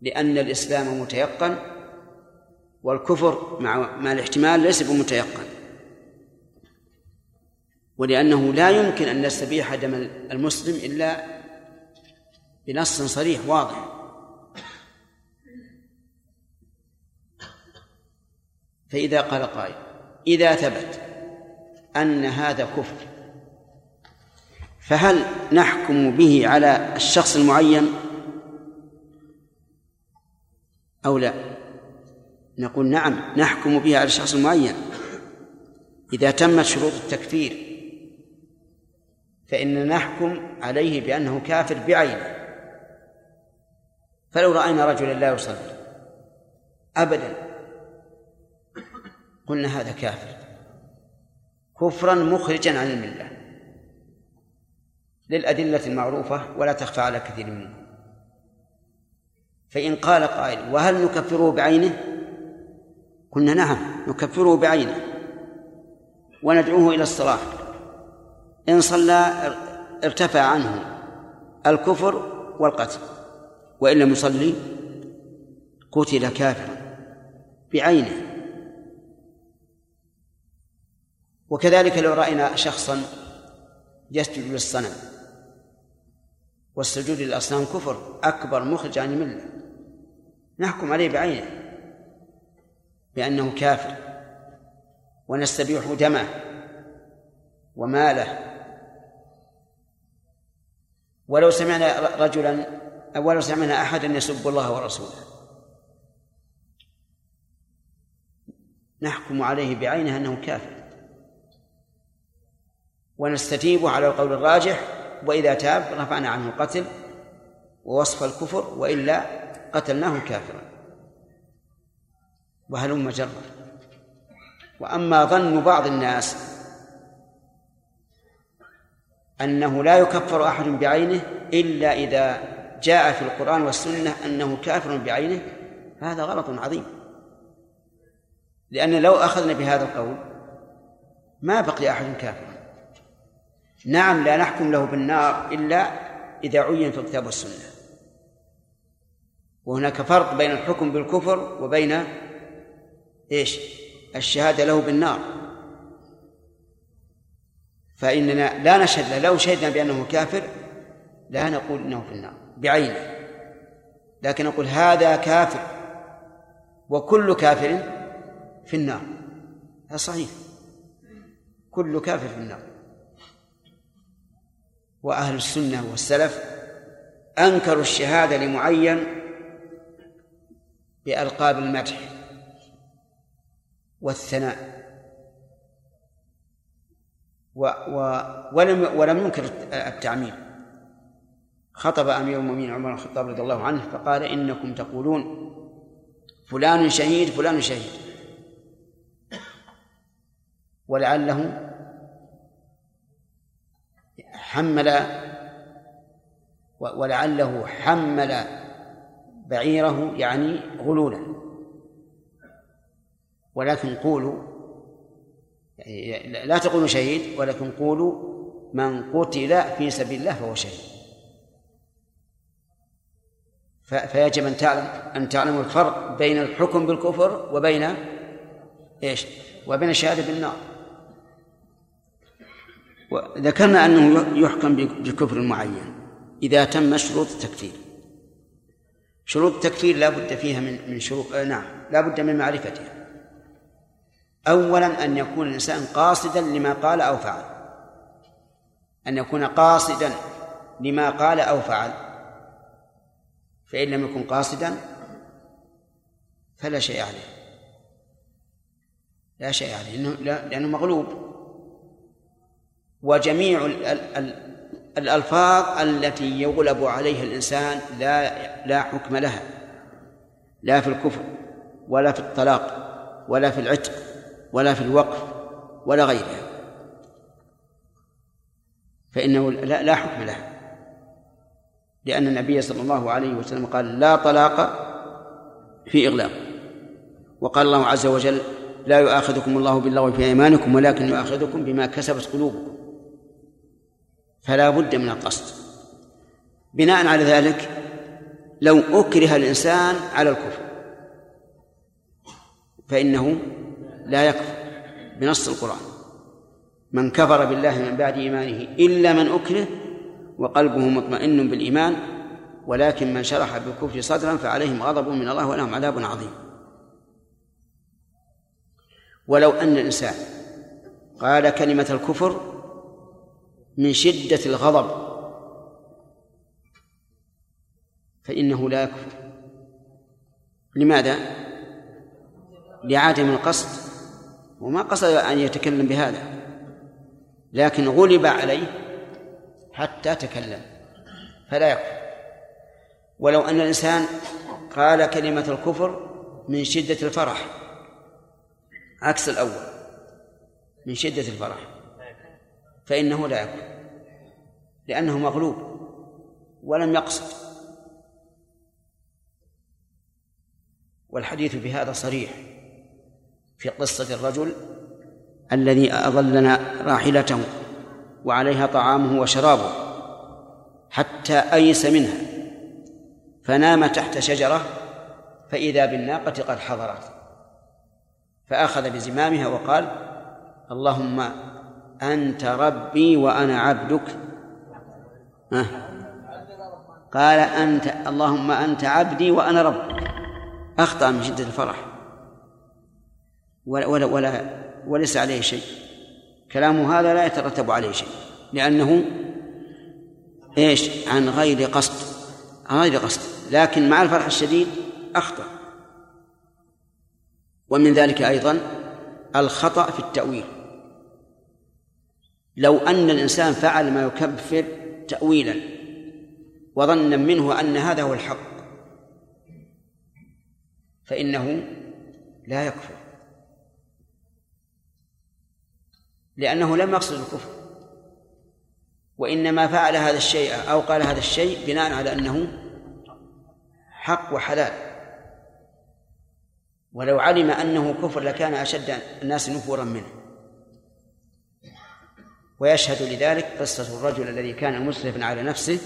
لأن الإسلام متيقن والكفر مع مع الاحتمال ليس بمتيقن. ولأنه لا يمكن أن نستبيح دم المسلم إلا بنص صريح واضح. فإذا قال قائل إذا ثبت أن هذا كفر فهل نحكم به على الشخص المعين أو لا؟ نقول نعم نحكم به على الشخص المعين. إذا تمت شروط التكفير فإننا نحكم عليه بأنه كافر بعينه. فلو رأينا رجلا لا يصلي أبدا قلنا هذا كافر. كفرا مخرجا عن الملة. للأدلة المعروفة ولا تخفى على كثير منهم. فإن قال قائل وهل نكفره بعينه؟ قلنا نعم نكفره بعينه وندعوه إلى الصلاة. إن صلى ارتفع عنه الكفر والقتل وإن لم يصلي قتل كافرا بعينه. وكذلك لو رأينا شخصا يسجد للصنم والسجود للأصنام كفر أكبر مخرج عن الملة. نحكم عليه بعينه بأنه كافر ونستبيح دمه وماله. ولو سمعنا رجلا ولو سمعنا أحدا يسب الله ورسوله. نحكم عليه بعينه أنه كافر. ونستتيبه على القول الراجح وإذا تاب رفعنا عنه القتل ووصف الكفر وإلا قتلناه كافرا. وهلم جرا وأما ظن بعض الناس أنه لا يكفر أحد بعينه إلا إذا جاء في القرآن والسنة أنه كافر بعينه هذا غلط عظيم. لأن لو أخذنا بهذا القول ما بقي أحد كافرا. نعم لا نحكم له بالنار إلا إذا عين في الكتاب والسنة. وهناك فرق بين الحكم بالكفر وبين إيش؟ الشهادة له بالنار. فإننا لا نشهد له لو شهدنا بأنه كافر لا نقول إنه في النار بعينه. لكن نقول هذا كافر وكل كافر في النار. هذا صحيح. كل كافر في النار. وأهل السنة والسلف أنكروا الشهادة لمعين بألقاب المدح والثناء. و و ولم ولم ينكر التعميم. خطب أمير المؤمنين عمر بن الخطاب رضي الله عنه فقال إنكم تقولون فلان شهيد فلان شهيد. ولعله حمل ولعله حمل بعيره يعني غلولا. ولكن قولوا يعني لا تقولوا شهيد ولكن قولوا من قتل في سبيل الله فهو شهيد. فيجب أن تعلم أن تعلموا الفرق بين الحكم بالكفر وبين إيش؟ وبين الشهادة بالنار. وذكرنا أنه يحكم بكفر معين. إذا تم شروط التكفير. شروط التكفير لا بد فيها من من شروط آه نعم لا بد من معرفتها. أولا أن يكون الإنسان قاصدا لما قال أو فعل. أن يكون قاصدا لما قال أو فعل. فإن لم يكن قاصدا فلا شيء عليه. لا شيء عليه لأنه مغلوب. وجميع الألفاظ التي يغلب عليها الإنسان لا لا حكم لها. لا في الكفر ولا في الطلاق ولا في العتق ولا في الوقف ولا غيرها. فإنه لا, حكم لها. لأن النبي صلى الله عليه وسلم قال لا طلاق في إغلاق. وقال الله عز وجل لا يؤاخذكم الله باللغو في أيمانكم ولكن يؤاخذكم بما كسبت قلوبكم. فلا بد من القصد. بناء على ذلك لو أكره الإنسان على الكفر فإنه لا يكفر بنص القرآن. من كفر بالله من بعد إيمانه إلا من أكره وقلبه مطمئن بالإيمان ولكن من شرح بالكفر صدرا فعليهم غضب من الله ولهم عذاب عظيم. ولو أن الإنسان قال كلمة الكفر من شدة الغضب. فإنه لا يكفر. لماذا؟ لعدم القصد. وما قصد أن يتكلم بهذا. لكن غلب عليه حتى تكلم. فلا يكفر. ولو أن الإنسان قال كلمة الكفر من شدة الفرح. عكس الأول. من شدة الفرح. فإنه لا يكفر لأنه مغلوب ولم يقصد. والحديث بهذا صريح في قصة الرجل الذي أضلنا راحلته وعليها طعامه وشرابه حتى أيس منها فنام تحت شجرة فإذا بالناقة قد حضرت فأخذ بزمامها وقال اللهم أنت ربي وأنا عبدك. ها؟ قال أنت اللهم أنت عبدي وأنا ربك. أخطأ من شدة الفرح. ولا, ولا, ولا وليس عليه شيء. كلامه هذا لا يترتب عليه شيء. لأنه إيش؟ عن غير قصد. عن غير قصد. لكن مع الفرح الشديد أخطأ. ومن ذلك أيضا الخطأ في التأويل. لو أن الإنسان فعل ما يكفر تأويلا وظنا منه أن هذا هو الحق فإنه لا يكفر لأنه لم يقصد الكفر وإنما فعل هذا الشيء أو قال هذا الشيء بناء على أنه حق وحلال. ولو علم أنه كفر لكان أشد الناس نفورا منه. ويشهد لذلك قصة الرجل الذي كان مسرفا على نفسه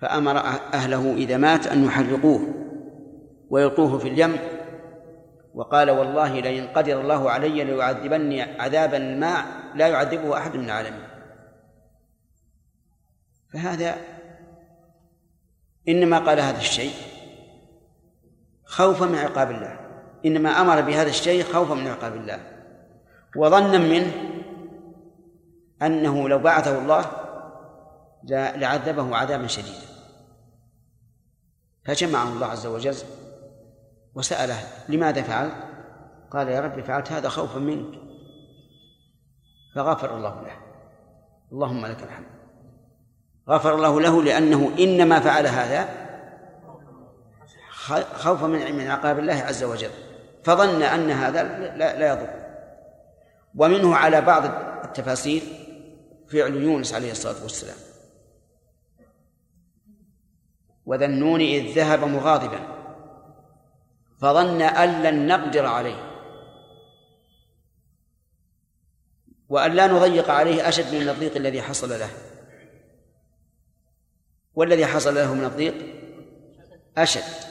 فأمر أهله إذا مات أن يحرقوه ويلقوه في اليم وقال والله لئن قدر الله علي ليعذبني عذابا ما لا يعذبه أحد من العالمين. فهذا إنما قال هذا الشيء خوفا من عقاب الله إنما أمر بهذا الشيء خوفا من عقاب الله وظنا منه أنه لو بعثه الله لعذبه عذابا شديدا. فجمعه الله عز وجل وسأله لماذا فعلت؟ قال يا رب فعلت هذا خوفا منك. فغفر الله له. اللهم لك الحمد. غفر الله له لأنه إنما فعل هذا خوفا من من عقاب الله عز وجل. فظن أن هذا لا, لا يضر. ومنه على بعض التفاسير فعل يونس عليه الصلاة والسلام. وذا النون إذ ذهب مغاضبا فظن أن لن نقدر عليه. وأن لا نضيق عليه أشد من الضيق الذي حصل له. والذي حصل له من الضيق أشد.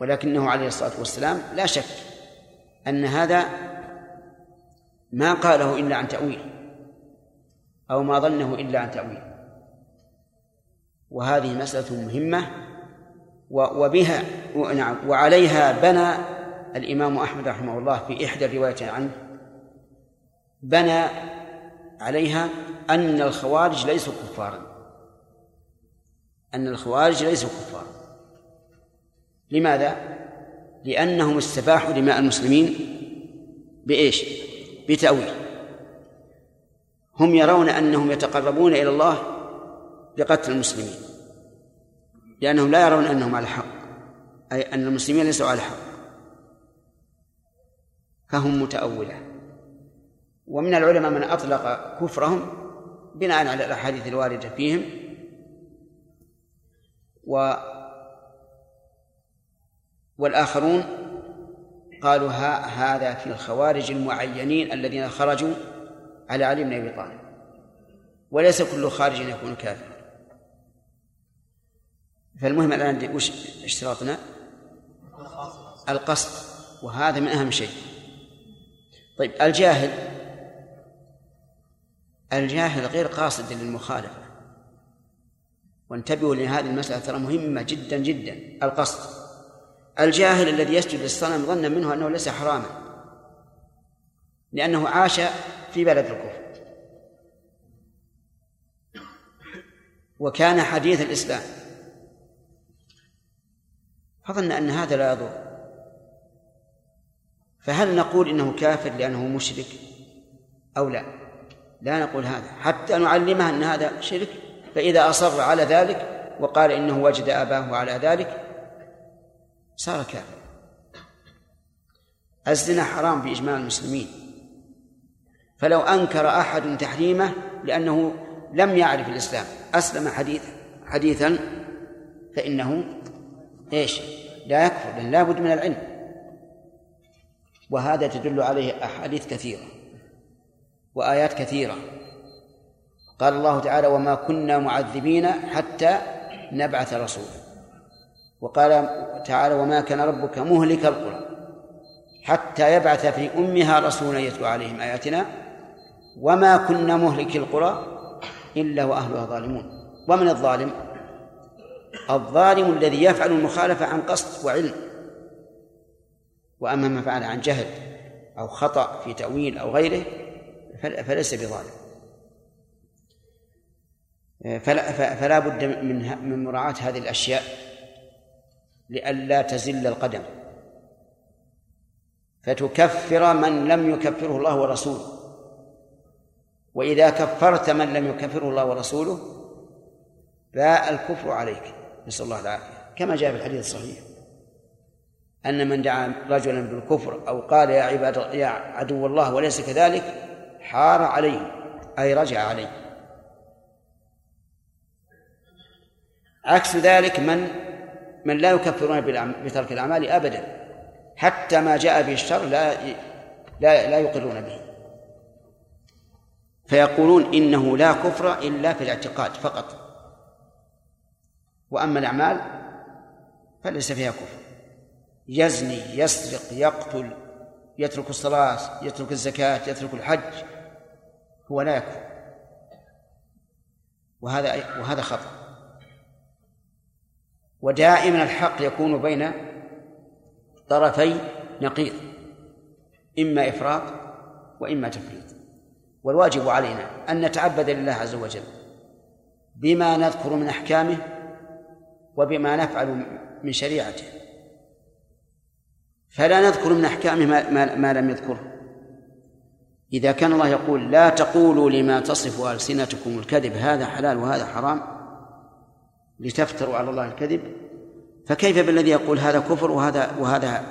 ولكنه عليه الصلاة والسلام لا شك أن هذا ما قاله إلا عن تأويل أو ما ظنه إلا عن تأويل وهذه مسألة مهمة وبها نعم وعليها بنى الإمام أحمد رحمه الله في إحدى الروايات عنه بنى عليها أن الخوارج ليسوا كفارا أن الخوارج ليسوا كفارا لماذا؟ لأنهم استباحوا دماء المسلمين بإيش؟ بتأويل. هم يرون أنهم يتقربون إلى الله بقتل المسلمين لأنهم لا يرون أنهم على حق أي أن المسلمين ليسوا على حق. فهم متأولة. ومن العلماء من أطلق كفرهم بناء على الأحاديث الواردة فيهم. و والآخرون قالوا ها هذا في الخوارج المعينين الذين خرجوا على علي بن أبي طالب. وليس كل خارج يكون كافرا فالمهم الآن وش اشتراطنا؟ القصد. وهذا من أهم شيء. طيب الجاهل. الجاهل غير قاصد للمخالفة. وانتبهوا لهذه المسألة ترى مهمة جدا جدا. القصد. الجاهل الذي يسجد للصنم ظنا منه أنه ليس حراما لأنه عاش في بلد الكفر. وكان حديث الإسلام. فظن أن هذا لا يضر. فهل نقول إنه كافر لأنه مشرك؟ أو لا؟ لا نقول هذا. حتى نعلمه أن هذا شرك. فإذا أصر على ذلك وقال إنه وجد أباه على ذلك صار كافر. الزنا حرام بإجماع المسلمين. فلو أنكر أحد تحريمه لأنه لم يعرف الإسلام أسلم حديثا حديثا فإنه إيش؟ لا يكفر لأن لا بد من العلم. وهذا تدل عليه أحاديث كثيرة وآيات كثيرة. قال الله تعالى وما كنا معذبين حتى نبعث رسولا. وقال تعالى وما كان ربك مهلك القرى حتى يبعث في أمها رسولا يتلو عليهم آياتنا وما كنا مهلك القرى إلا وأهلها ظالمون. ومن الظالم؟ الظالم الذي يفعل المخالفة عن قصد وعلم. وأما من فعل عن جهل أو خطأ في تأويل أو غيره فليس بظالم. فلا, فلا بد من من مراعاة هذه الأشياء. لئلا تزل القدم. فتكفر من لم يكفره الله ورسوله. وإذا كفرت من لم يكفره الله ورسوله باء الكفر عليك. نسأل الله العافية. كما جاء في الحديث الصحيح. أن من دعا رجلا بالكفر أو قال يا عباد يا عدو الله وليس كذلك حار عليه. أي رجع عليه. عكس ذلك من من لا يكفرون بترك الأعمال أبدا. حتى ما جاء به الشر لا لا لا يقرون به. فيقولون إنه لا كفر إلا في الاعتقاد فقط. وأما الأعمال فليس فيها كفر. يزني يسرق يقتل يترك الصلاة يترك الزكاة يترك الحج هو لا يكفر. وهذا وهذا خطأ. ودائما الحق يكون بين طرفي نقيض إما إفراط وإما تفريط. والواجب علينا أن نتعبد لله عز وجل بما نذكر من أحكامه وبما نفعل من شريعته. فلا نذكر من أحكامه ما, ما, ما لم يذكره. إذا كان الله يقول لا تقولوا لما تصف ألسنتكم الكذب هذا حلال وهذا حرام لتفتروا على الله الكذب؟ فكيف بالذي يقول هذا كفر وهذا وهذا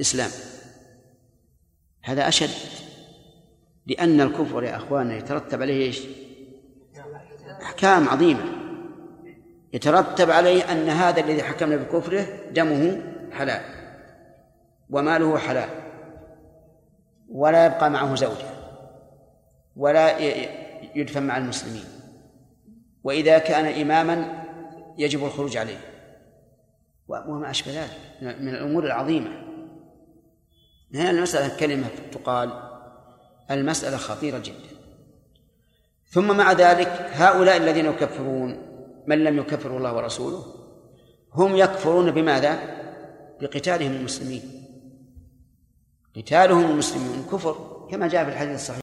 إسلام؟ هذا أشد. لأن الكفر يا أخواننا يترتب عليه إيش؟ أحكام عظيمة. يترتب عليه أن هذا الذي حكمنا بكفره دمه حلال وماله حلال ولا يبقى معه زوجة ولا يدفن مع المسلمين. وإذا كان إماما يجب الخروج عليه. وما أشبه ذلك. من الأمور العظيمة. هنا المسألة كلمة تقال. المسألة خطيرة جدا. ثم مع ذلك هؤلاء الذين يكفرون من لم يكفر الله ورسوله هم يكفرون بماذا؟ بقتالهم المسلمين. قتالهم المسلمين كفر كما جاء في الحديث الصحيح.